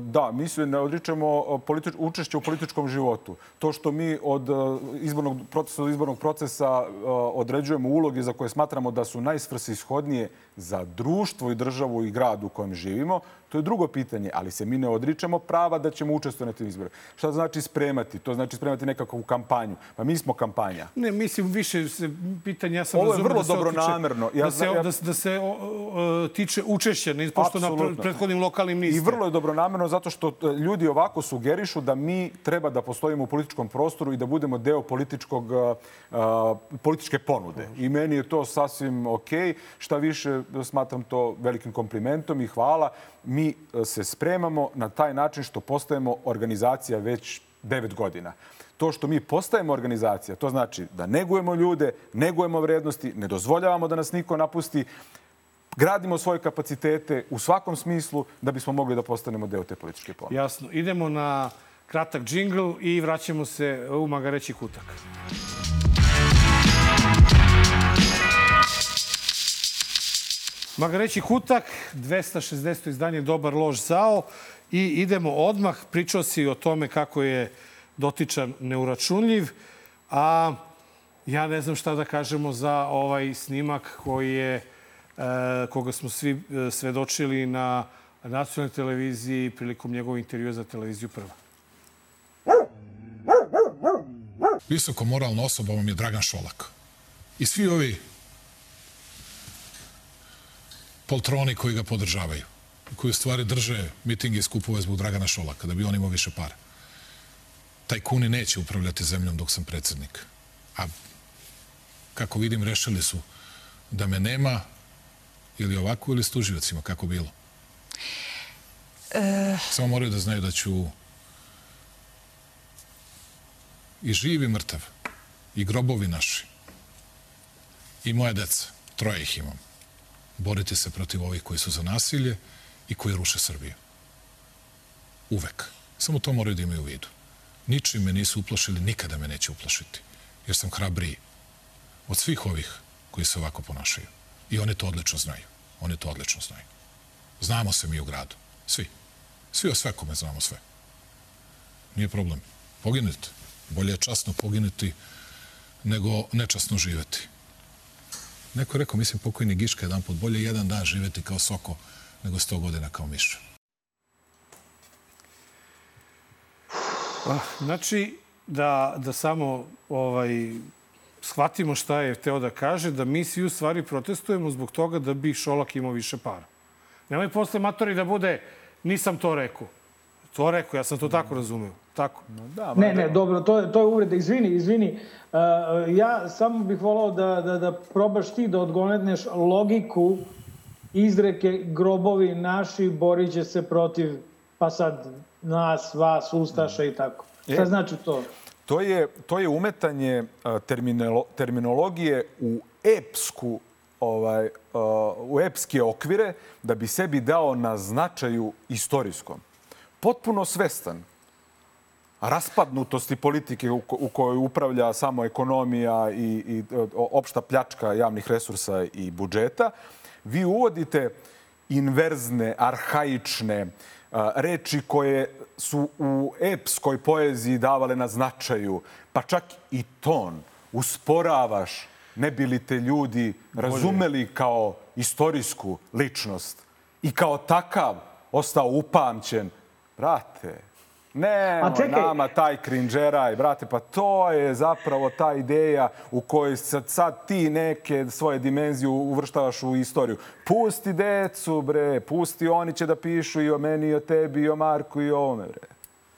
Da, mi se ne odričemo politič, učešće u političkom životu. To što mi od e, izbornog procesa do izbornog procesa e, određujemo uloge za koje smatramo da su najsvrsishodnije za društvo i državu i grad u kojem živimo, To je drugo pitanje, ali se mi ne odričemo prava da ćemo učestvovati na tim izborima. Šta znači spremati? To znači spremati nekakvu kampanju. Pa mi smo kampanja. Ne, mislim, više se pitanje, ja sam Ovo je vrlo da dobro namerno. Ja, da se, ja... da, da se o, o, tiče učešća, ne pošto na prethodnim lokalnim niste. I vrlo je dobro namerno zato što e, ljudi ovako sugerišu da mi treba da postojimo u političkom prostoru i da budemo deo političkog, uh, političke ponude. I meni je to sasvim okej. Okay. Šta više, smatram to velikim komplimentom i hvala mi e, se spremamo na taj način što postajemo organizacija već devet godina. To što mi postajemo organizacija, to znači da negujemo ljude, negujemo vrednosti, ne dozvoljavamo da nas niko napusti, gradimo svoje kapacitete u svakom smislu da bismo mogli da postanemo deo te političke pomoći. Jasno. Idemo na kratak džingl i vraćamo se u Magareći kutak. Magareći kutak, 260. izdanje Dobar lož zao i idemo odmah. Pričao si o tome kako je dotičan neuračunljiv, a ja ne znam šta da kažemo za ovaj snimak koji je, e, koga smo svi e, svedočili na nacionalnoj televiziji prilikom njegovog intervjua za televiziju Prva. Visoko moralna osoba vam je Dragan Šolak. I svi ovi poltroni koji ga podržavaju, koji u stvari drže mitinge i skupove zbog Dragana Šolaka, da bi on imao više para. Taj kuni neće upravljati zemljom dok sam predsednik. A kako vidim, rešili su da me nema ili ovako ili s tuživacima, kako bilo. E... Samo moraju da znaju da ću i živ i mrtav, i grobovi naši, i moje deca, troje ih imam boriti se protiv ovih koji su za nasilje i koji ruše Srbiju. Uvek. Samo to moraju da imaju u vidu. Ničim me nisu uplašili, nikada me neće uplašiti. Jer sam hrabriji od svih ovih koji se ovako ponašaju. I oni to odlično znaju. Oni to odlično znaju. Znamo se mi u gradu. Svi. Svi o svekome znamo sve. Nije problem. Poginite. Bolje je časno poginuti nego nečasno živeti. Neko je rekao, mislim, pokojni Giška jedan put, bolje jedan dan živeti kao soko nego sto godina kao miš. Ah, znači, da, da samo ovaj, shvatimo šta je teo da kaže, da mi svi u stvari protestujemo zbog toga da bi Šolak imao više para. Nemoj posle matori da bude, nisam to rekao. To rekao, ja sam to tako razumeo. Tako. Da, ne, ne, dobro, to je, to je uvreda. Izvini, izvini. Uh, ja samo bih volao da, da, da probaš ti da odgonetneš logiku izreke grobovi naši borit će se protiv pa sad nas, vas, ustaša i tako. Šta e, znači to? To je, to je umetanje terminolo, terminologije u epsku ovaj, u epske okvire da bi sebi dao na značaju istorijskom. Potpuno svestan raspadnutosti politike u, kojoj upravlja samo ekonomija i, i opšta pljačka javnih resursa i budžeta, vi uvodite inverzne, arhaične reči koje su u epskoj poeziji davale na značaju, pa čak i ton. Usporavaš, ne bili te ljudi razumeli kao istorijsku ličnost i kao takav ostao upamćen. Brate, Ne, nama taj krinđeraj, brate, pa to je zapravo ta ideja u kojoj sad, sad ti neke svoje dimenzije uvrštavaš u istoriju. Pusti decu, bre, pusti, oni će da pišu i o meni, i o tebi, i o Marku, i o ovome, bre.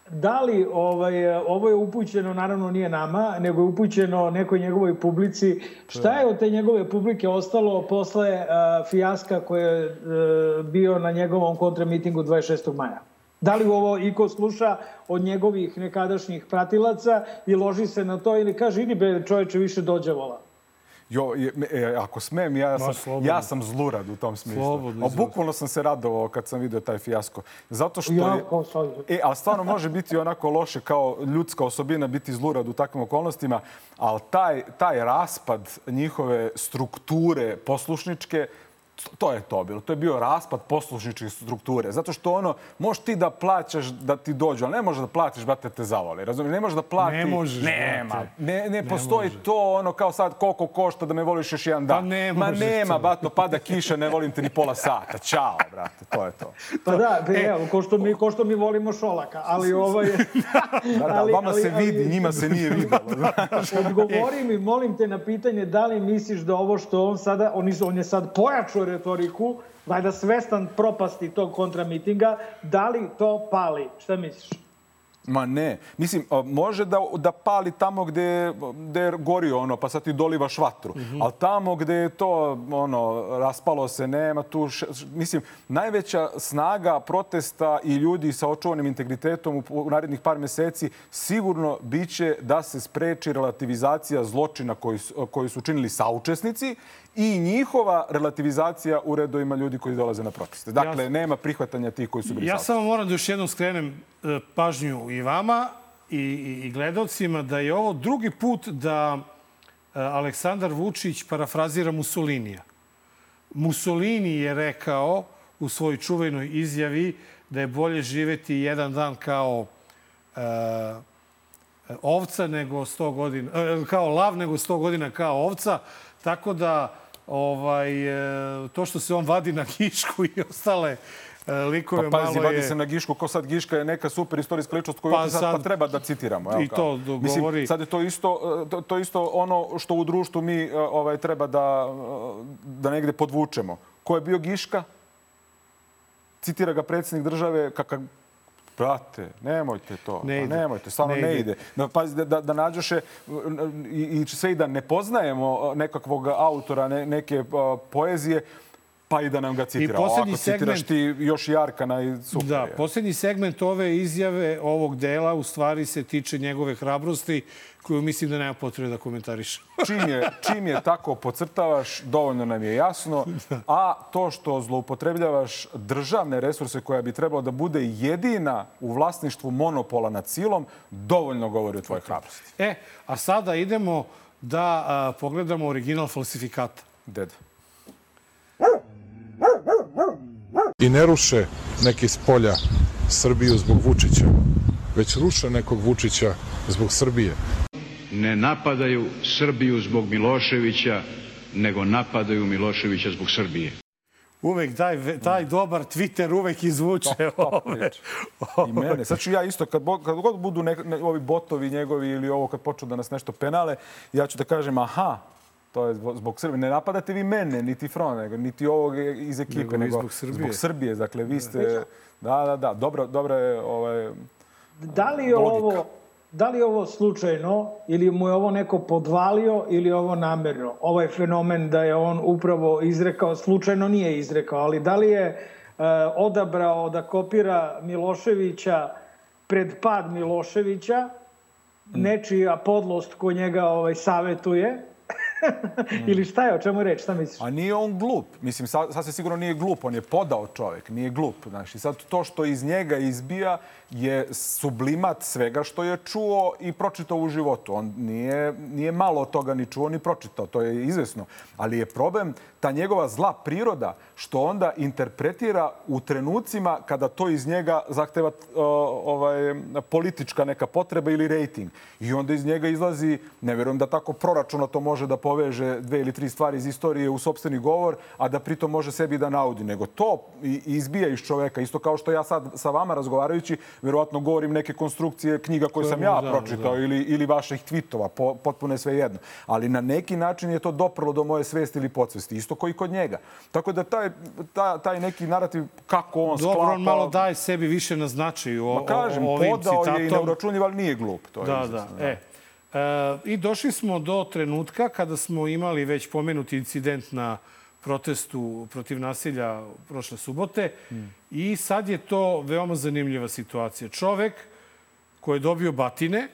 Da li ovaj, ovo je upućeno, naravno nije nama, nego je upućeno nekoj njegovoj publici. Šta je od te njegove publike ostalo posle uh, fijaska koje je uh, bio na njegovom kontramitingu 26. maja? Da li ovo iko sluša od njegovih nekadašnjih pratilaca i loži se na to ili kaže, idi be čoveče više dođavola? Jo, je, e, ako smem, ja sam, ja sam zlurad u tom smislu. Slobodno, A izvoli. bukvalno sam se radovao kad sam vidio taj fijasko. Zato što Ja, je... E, ali stvarno može biti onako loše kao ljudska osobina biti zlurad u takvim okolnostima, ali taj, taj raspad njihove strukture poslušničke, to je to bilo. To je bio raspad poslušničke strukture. Zato što ono, možeš ti da plaćaš da ti dođu, ali ne možeš da platiš, brate, te zavoli. Razumiješ? Ne možeš da plati... Ne možeš, Nema. brate. Ne, ne, postoji to ono kao sad koliko košta da me voliš još jedan dan. Pa ne Ma možeš nema, to. bato, pada kiša, ne volim te ni pola sata. Ćao, brate, to je to. Pa da, be, evo, ko što, mi, ko što mi volimo Šolaka, ali ovaj... Da, da, vama se vidi, njima se nije videlo. Odgovori mi, molim te, na pitanje da li misliš da ovo što on sada, on, on je sad pojačao retoriku, valjda svestan propasti tog kontramitinga, da li to pali? Šta misliš? Ma ne. Mislim, može da, da pali tamo gde, gde je gorio ono, pa sad ti dolivaš vatru. Ali tamo gde je to, ono, raspalo se, nema tu... Š, mislim, najveća snaga protesta i ljudi sa očuvanim integritetom u, u narednih par meseci sigurno biće da se spreči relativizacija zločina koji, koji su činili saučesnici i njihova relativizacija u redovima ljudi koji dolaze na proteste. Dakle, Ja- nema prihvatanja tih koji su bili Ja samo moram da još jednom skrenem e, pažnju i vama i, i, i gledalcima da je ovo drugi put da e, Aleksandar Vučić parafrazira Mussolinija. Mussolini je rekao u svojoj čuvenoj izjavi da je bolje živeti jedan dan kao e, ovca nego 100 godina, e, kao lav nego 100 godina kao ovca. Tako da ovaj, e, to što se on vadi na kišku i ostale e, likove Pa pazi, malo vadi je... se na Gišku, ko sad Giška je neka super istorijska ličnost koju Pa pa, sad, sad- pa treba da citiramo. evo i to do- Mislim, govori- sad je to isto, to, to isto ono što u društvu mi e, ovaj, treba da, e, da negde podvučemo. Ko je bio Giška? Citira ga predsjednik države kakav Brate, nemojte to. Ne Pa ide. nemojte, stvarno Ne ne, ide. Da, pazi, da, da, da nađoše i, i sve i da ne poznajemo nekakvog autora ne, neke a, poezije, pa i da nam ga citira. poslednji Ovako citiraš segment- ti još i Arkana i super Da, je. posljednji segment ove izjave, ovog dela, u stvari se tiče njegove hrabrosti, koju mislim da nema potrebe da komentarišem. čim je, čim je tako pocrtavaš, dovoljno nam je jasno. A to što zloupotrebljavaš državne resurse koja bi trebalo da bude jedina u vlasništvu monopola nad silom, dovoljno govori o tvojoj hrabrosti. E, a sada idemo da a, pogledamo original falsifikata. Deda. I ne ruše neki s polja Srbiju zbog Vučića, već ruše nekog Vučića zbog Srbije. ne napadaju Srbiju zbog Miloševića, nego napadaju Miloševića zbog Srbije. Uvek taj, taj dobar Twitter uvek izvuče ove. I mene. Sad ću ja isto, kad, bo- kad god budu ne, ne, ovi botovi njegovi ili ovo kad počnu da nas nešto penale, ja ću da kažem, aha, to je zbog, zbog Srbije. Ne napadate vi mene, niti Frona, nego, niti ovog iz ekipe, Nego vi zbog Srbije. Zbog Srbije, dakle, vi ste... Da, da, da, dobro, dobro je ovaj, Da li je Logika. ovo da li je ovo slučajno ili mu je ovo neko podvalio ili je ovo namerno? Ovaj fenomen da je on upravo izrekao, slučajno nije izrekao, ali da li je e, odabrao da kopira Miloševića pred pad Miloševića, nečija podlost ko njega ovaj, savetuje, ili šta je, o čemu reč, šta misliš? A nije on glup. Mislim, se sigurno nije glup. On je podao čovek, nije glup. Znaš, i sad to što iz njega izbija je sublimat svega što je čuo i pročitao u životu. On nije, nije malo toga ni čuo ni pročitao, to je izvesno. Ali je problem ta njegova zla priroda što onda interpretira u trenucima kada to iz njega zahteva uh, ovaj, politička neka potreba ili rejting. I onda iz njega izlazi, ne verujem da tako proračuna to može da poveže dve ili tri stvari iz istorije u sobstveni govor, a da pritom može sebi da naudi. Nego to izbija iz čoveka. Isto kao što ja sad sa vama razgovarajući, verovatno govorim neke konstrukcije knjiga koje sam ja pročitao ili, ili vaših tvitova, po, potpuno je sve jedno. Ali na neki način je to doprlo do moje svesti ili podsvesti. Isto koji kod njega. Tako da taj, taj, taj neki narativ kako on Dobro, sklapa... on malo daje sebi više na značaju o, Ma kažem, o, ovim podao citatom. je i neuračunljiv, ali nije glup. To je da, da. da. E, E, I došli smo do trenutka kada smo imali već pomenuti incident na protestu protiv nasilja prošle subote. Mm. I sad je to veoma zanimljiva situacija. Čovek koji je dobio batine,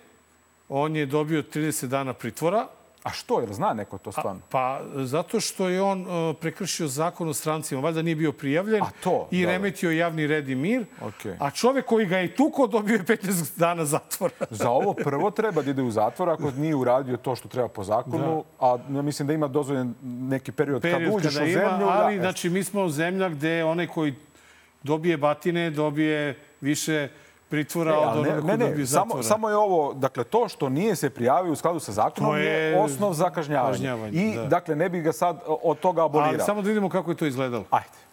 on je dobio 30 dana pritvora, A što? Jer zna neko to stvarno? A, pa zato što je on uh, prekršio zakon o strancima. Valjda nije bio prijavljen A to, i da. remetio javni red i mir. Okay. A čovek koji ga je tuko dobio je 15 dana zatvora. Za ovo prvo treba da ide u zatvor ako nije uradio to što treba po zakonu. Da. A ja mislim da ima dozvoljen neki period, period kad uđeš u zemlju. Ima, ali da, znači mi smo zemlja gde onaj koji dobije batine dobije više pritvora e, od onoga ne, ne, ne, samo, samo je ovo, dakle, to što nije se prijavio u skladu sa zakonom je, je osnov za kažnjavanje. kažnjavanje I, da. dakle, ne bi ga sad od toga abolirao. Ali samo da vidimo kako je to izgledalo. Ajde.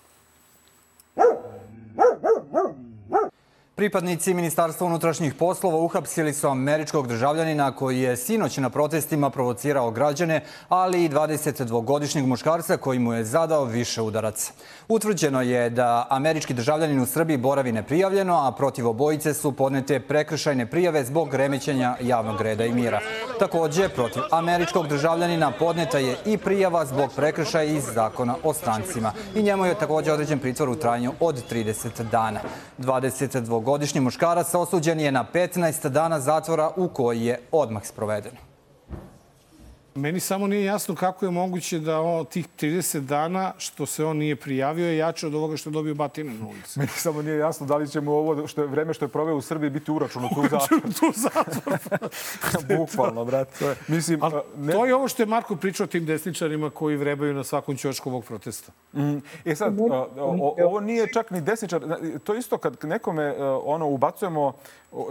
Pripadnici Ministarstva unutrašnjih poslova uhapsili su američkog državljanina koji je sinoć na protestima provocirao građane, ali i 22-godišnjeg muškarca koji mu je zadao više udaraca. Utvrđeno je da američki državljanin u Srbiji boravi neprijavljeno, a protiv obojice su podnete prekršajne prijave zbog remećenja javnog reda i mira. Takođe, protiv američkog državljanina podneta je i prijava zbog prekršaja iz zakona o strancima. I njemu je takođe određen pritvor u trajanju od 30 dana. 22 godišnji muškarac osuđen je na 15 dana zatvora u koji je odmah sproveden. Meni samo nije jasno kako je moguće da on, tih 30 dana što se on nije prijavio je jače od ovoga što je dobio batine na ulici. Meni samo nije jasno da li će mu ovo što je vreme što je proveo u Srbiji biti uračuno tu zatvor. tu zatvor. Bukvalno, brate. Mislim, Ali ne... to je ovo što je Marko pričao tim desničarima koji vrebaju na svakom ćošku ovog protesta. Mm. E sad, ovo nije čak ni desničar. To isto kad nekome ono ubacujemo,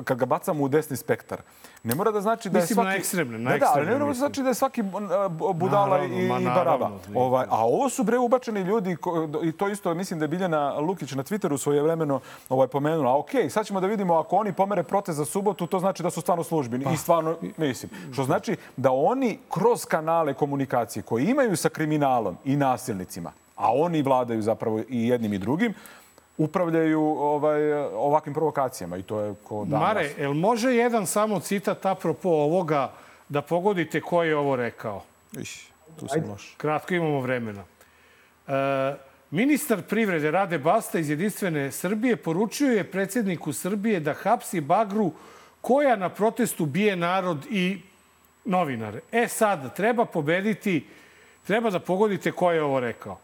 kad ga bacamo u desni spektar. Ne mora da znači da je Mislim svaki... na ekstremne, na da, da, ali ne mora da znači da je svaki budala naravno, i, i baraba. Ovaj, a ovo su bre ubačeni ljudi ko, i to isto mislim da je Biljana Lukić na Twitteru svoje vremeno ovaj, pomenula. A okej, okay, sad ćemo da vidimo ako oni pomere protest za subotu, to znači da su stvarno službeni. Pa. I stvarno, mislim. Što znači da oni kroz kanale komunikacije koji imaju sa kriminalom i nasilnicima, a oni vladaju zapravo i jednim i drugim, upravljaju ovaj, ovakvim provokacijama i to je ko danas. Mare, el može jedan samo citat apropo ovoga da pogodite ko je ovo rekao? Iš, tu sam loš. Kratko imamo vremena. E, ministar privrede Rade Basta iz Jedinstvene Srbije poručio je predsjedniku Srbije da hapsi Bagru koja na protestu bije narod i novinare. E sad, treba pobediti, treba da pogodite ko je ovo rekao.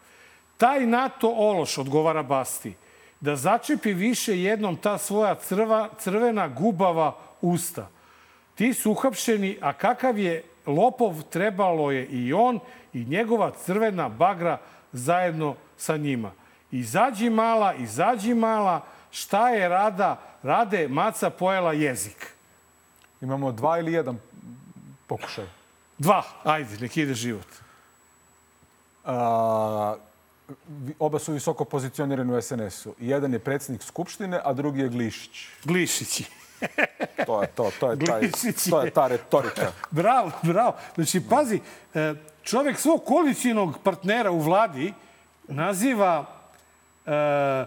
Taj NATO ološ, odgovara Basti, da začepi više jednom ta svoja crva, crvena gubava usta. Ti su uhapšeni, a kakav je lopov trebalo je i on i njegova crvena bagra zajedno sa njima. Izađi mala, izađi mala, šta je rada? Rade maca pojela jezik. Imamo dva ili jedan pokušaj? Dva, ajde, nek ide život. A, oba su visoko pozicionirani u SNS-u. Jedan je predsjednik Skupštine, a drugi je Glišić. Glišići. to je to, to je, taj, to je ta retorika. bravo, bravo. Znači, pazi, e, čovjek svog koalicijnog partnera u vladi naziva e, e,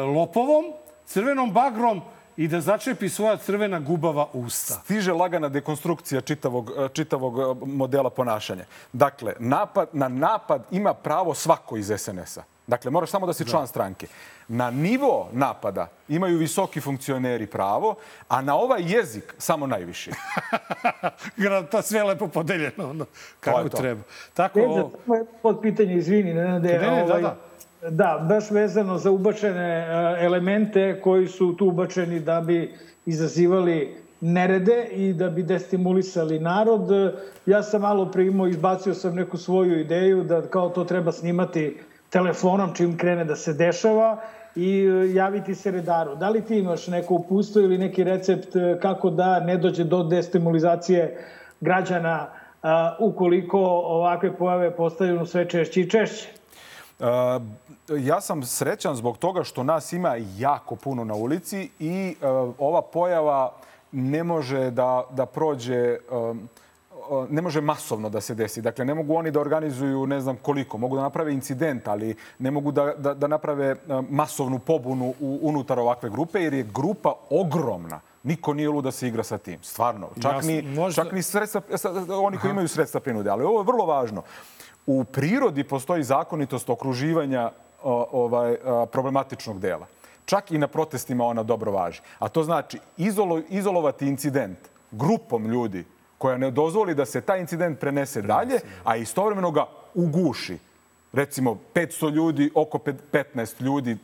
lopovom, crvenom bagrom, i da začepi svoja crvena gubava usta. Stiže lagana dekonstrukcija čitavog, čitavog e, modela ponašanja. Dakle, napad, na napad ima pravo svako iz SNS-a. Dakle, moraš samo da si član da. stranke. Na nivo napada imaju visoki funkcioneri pravo, a na ovaj jezik samo najviši. to sve lepo podeljeno. Ono, kako treba. Tako, ovo... Pod pitanje, izvini, ne, ne, ne, ovaj, da, da. Da, baš vezano za ubačene e, elemente koji su tu ubačeni da bi izazivali nerede i da bi destimulisali narod. Ja sam malo primo izbacio sam neku svoju ideju da kao to treba snimati telefonom čim krene da se dešava i e, javiti se redaru. Da li ti imaš neko upustvo ili neki recept e, kako da ne dođe do destimulizacije građana ukoliko ovakve pojave postaju sve češće i češće? Ja sam srećan zbog toga što nas ima jako puno na ulici i ova pojava ne može da, da prođe ne može masovno da se desi. Dakle, ne mogu oni da organizuju ne znam koliko. Mogu da naprave incident, ali ne mogu da, da, da naprave masovnu pobunu u, unutar ovakve grupe, jer je grupa ogromna. Niko nije lud da se igra sa tim. Stvarno. Čak ni, možda... čak ni sredstva, oni koji imaju sredstva prinude. Ali ovo je vrlo važno. U prirodi postoji zakonitost okruživanja ovaj, problematičnog dela. Čak i na protestima ona dobro važi. A to znači izolo, izolovati incident grupom ljudi koja ne dozvoli da se taj incident prenese dalje, a istovremeno ga uguši recimo 500 ljudi, oko 15 ljudi,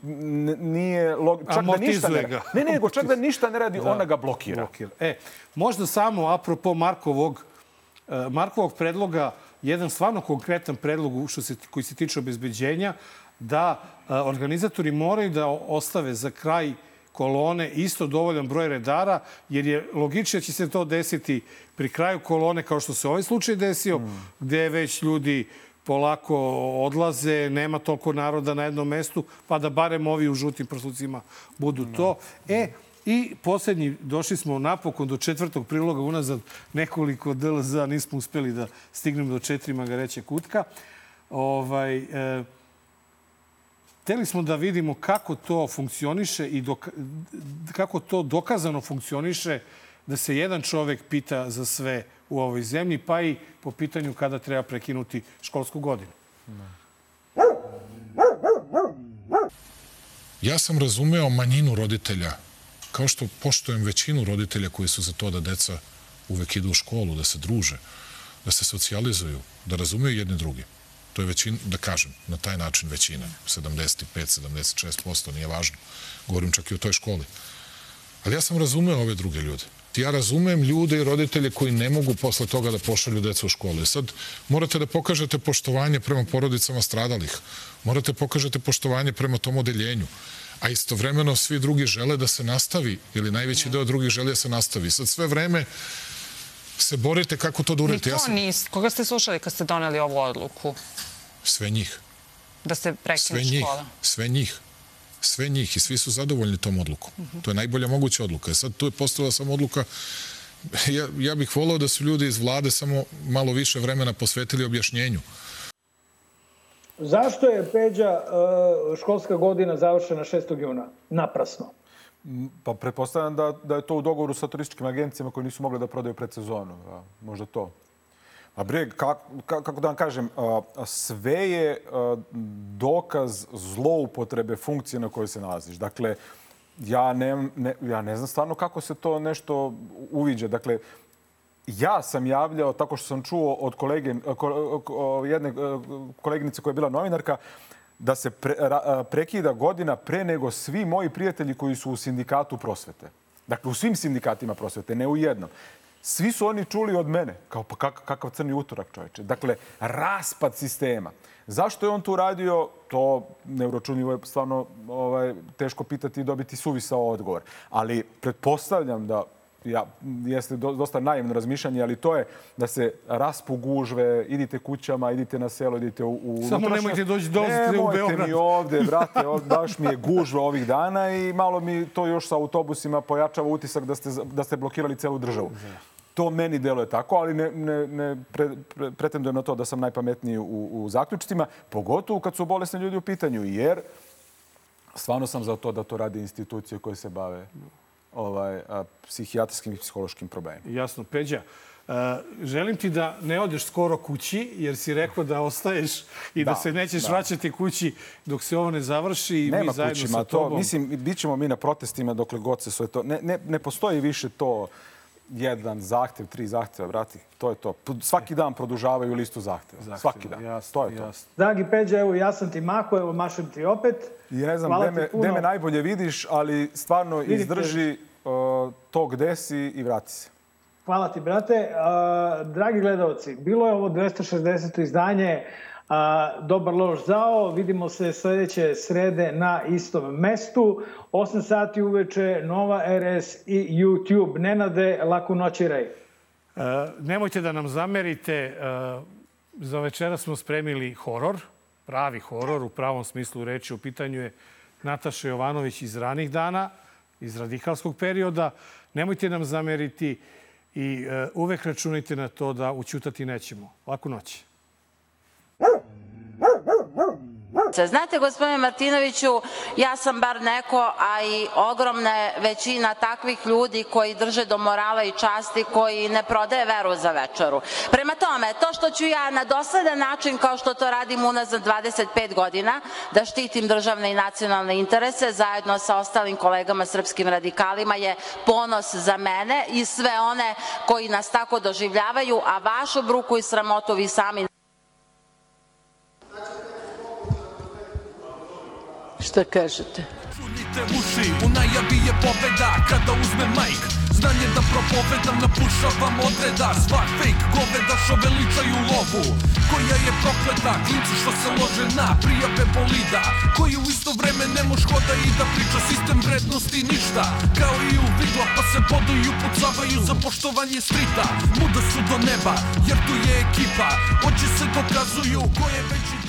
nije log... čak da ništa ne radi. Ne, ne, nego čak da ništa ne radi, da. ona ga blokira. blokira. E, možda samo apropo Markovog, e, Markovog predloga, jedan stvarno konkretan predlog što se, koji se tiče obezbeđenja, da e, organizatori moraju da ostave za kraj kolone isto dovoljan broj redara, jer je logično da će se to desiti pri kraju kolone, kao što se ovaj slučaj desio, mm. gde već ljudi polako odlaze, nema toliko naroda na jednom mestu, pa da barem ovi u žutim prslucima budu mm. to. E, I poslednji, došli smo napokon do četvrtog priloga unazad nekoliko DLZ, nismo uspeli da stignemo do četiri magareće kutka. Ovaj, e, Hteli smo da vidimo kako to funkcioniše i dok, kako to dokazano funkcioniše da se jedan čovek pita za sve u ovoj zemlji, pa i po pitanju kada treba prekinuti školsku godinu. Ja sam razumeo manjinu roditelja, kao što poštojem većinu roditelja koji su za to da deca uvek idu u školu, da se druže, da se socijalizuju, da razumeju jedni drugi. To je većina, da kažem, na taj način većina. 75, 76%, nije važno. Govorim čak i o toj školi. Ali ja sam razumeo ove druge ljude. Ja razumem ljude i roditelje koji ne mogu posle toga da pošalju decu u školu. Sad morate da pokažete poštovanje prema porodicama stradalih. Morate da pokažete poštovanje prema tom odeljenju. A istovremeno svi drugi žele da se nastavi, ili najveći deo drugih želi da se nastavi. Sad sve vreme se borite kako to da uradite. Ni to ja sam... nis. Koga ste slušali kad ste doneli ovu odluku? Sve njih. Da se prekine sve njih, škola? Sve njih. Sve njih i svi su zadovoljni tom odlukom. Uh -huh. To je najbolja moguća odluka. Sad tu je postavila samo odluka ja, ja bih volao da su ljudi iz vlade samo malo više vremena posvetili objašnjenju. Zašto je Peđa e, školska godina završena 6. juna? Naprasno. Pa pretpostavljam da, da je to u dogovoru sa turističkim agencijama koji nisu mogli da prodaju predsezonu. Da, možda to. A bre, kako, kako da vam kažem, sve je dokaz zloupotrebe funkcije na kojoj se nalaziš. Dakle, ja ne, ne, ja ne znam stvarno kako se to nešto uviđa. Dakle, ja sam javljao, tako što sam čuo od kolege, jedne koleginice koja je bila novinarka, da se pre, prekida godina pre nego svi moji prijatelji koji su u sindikatu prosvete. Dakle, u svim sindikatima prosvete, ne u jednom. Svi su oni čuli od mene, kao pa kak, kakav crni utorak čoveče. Dakle, raspad sistema. Zašto je on tu radio, to neuročunljivo je stvarno ovaj, teško pitati i dobiti suvisao odgovor. Ali pretpostavljam da ja, jeste dosta naivno razmišljanje, ali to je da se raspu gužve, idite kućama, idite na selo, idite u, u Samo nemojte doći dolazite u Beograd. Nemojte mi ovde, brate, ovde, baš mi je gužva ovih dana i malo mi to još sa autobusima pojačava utisak da ste, da ste blokirali celu državu. To meni deluje tako, ali ne, ne, ne pre, pre, pretendujem na to da sam najpametniji u, u zaključcima, pogotovo kad su bolesni ljudi u pitanju, jer stvarno sam za to da to radi institucije koje se bave ovaj, a, psihijatrskim i psihološkim problemima. Jasno. Peđa, Uh, želim ti da ne odeš skoro kući, jer si rekao da ostaješ i da, da se nećeš da. vraćati kući dok se ovo ne završi i Nema mi zajedno kućima, sa tobom. To, mislim, bit ćemo mi na protestima dokle god se sve to... Ne, ne, ne postoji više to jedan zahtev, tri zahteva, brati. To je to. Svaki dan produžavaju listu zahteva. Zahteva Svaki dan. Jasno, to je to. Jasno. Dragi Peđa, evo ja sam ti Mako, evo mašem ti opet. I ne znam gde me, gde me najbolje vidiš, ali stvarno Vidite. izdrži uh, to gde si i vrati se. Hvala ti, brate. Uh, dragi gledalci, bilo je ovo 260. izdanje a, Dobar loš zao. Vidimo se sledeće srede na istom mestu. 8 sati uveče, Nova RS i YouTube. Nenade, laku noći rej. nemojte da nam zamerite, e, za večera smo spremili horor, pravi horor u pravom smislu reči. U pitanju je Nataša Jovanović iz ranih dana, iz radikalskog perioda. Nemojte nam zameriti i uh, uvek računajte na to da učutati nećemo. Laku noć. Znate, gospodine Martinoviću, ja sam bar neko, a i ogromna većina takvih ljudi koji drže do morala i časti, koji ne prodaje veru za večeru. Prema tome, to što ću ja na dosledan način, kao što to radim unazad 25 godina, da štitim državne i nacionalne interese zajedno sa ostalim kolegama srpskim radikalima je ponos za mene i sve one koji nas tako doživljavaju, a vašu bruku i sramotu vi sami Šta kažete? Čunite uši, u najavi je pobeda kada uzme majk. Znanje da propovedam, napušavam odreda Svak fake goveda što veličaju lovu. Koja je prokleta, klinci što se lože na prijave bolida. Koji u isto vreme ne moš hoda i da priča sistem vrednosti ništa. Kao i u vigla pa se boduju i upucavaju za poštovanje strita. Muda su do neba jer tu je ekipa. Oči se dokazuju ko je veći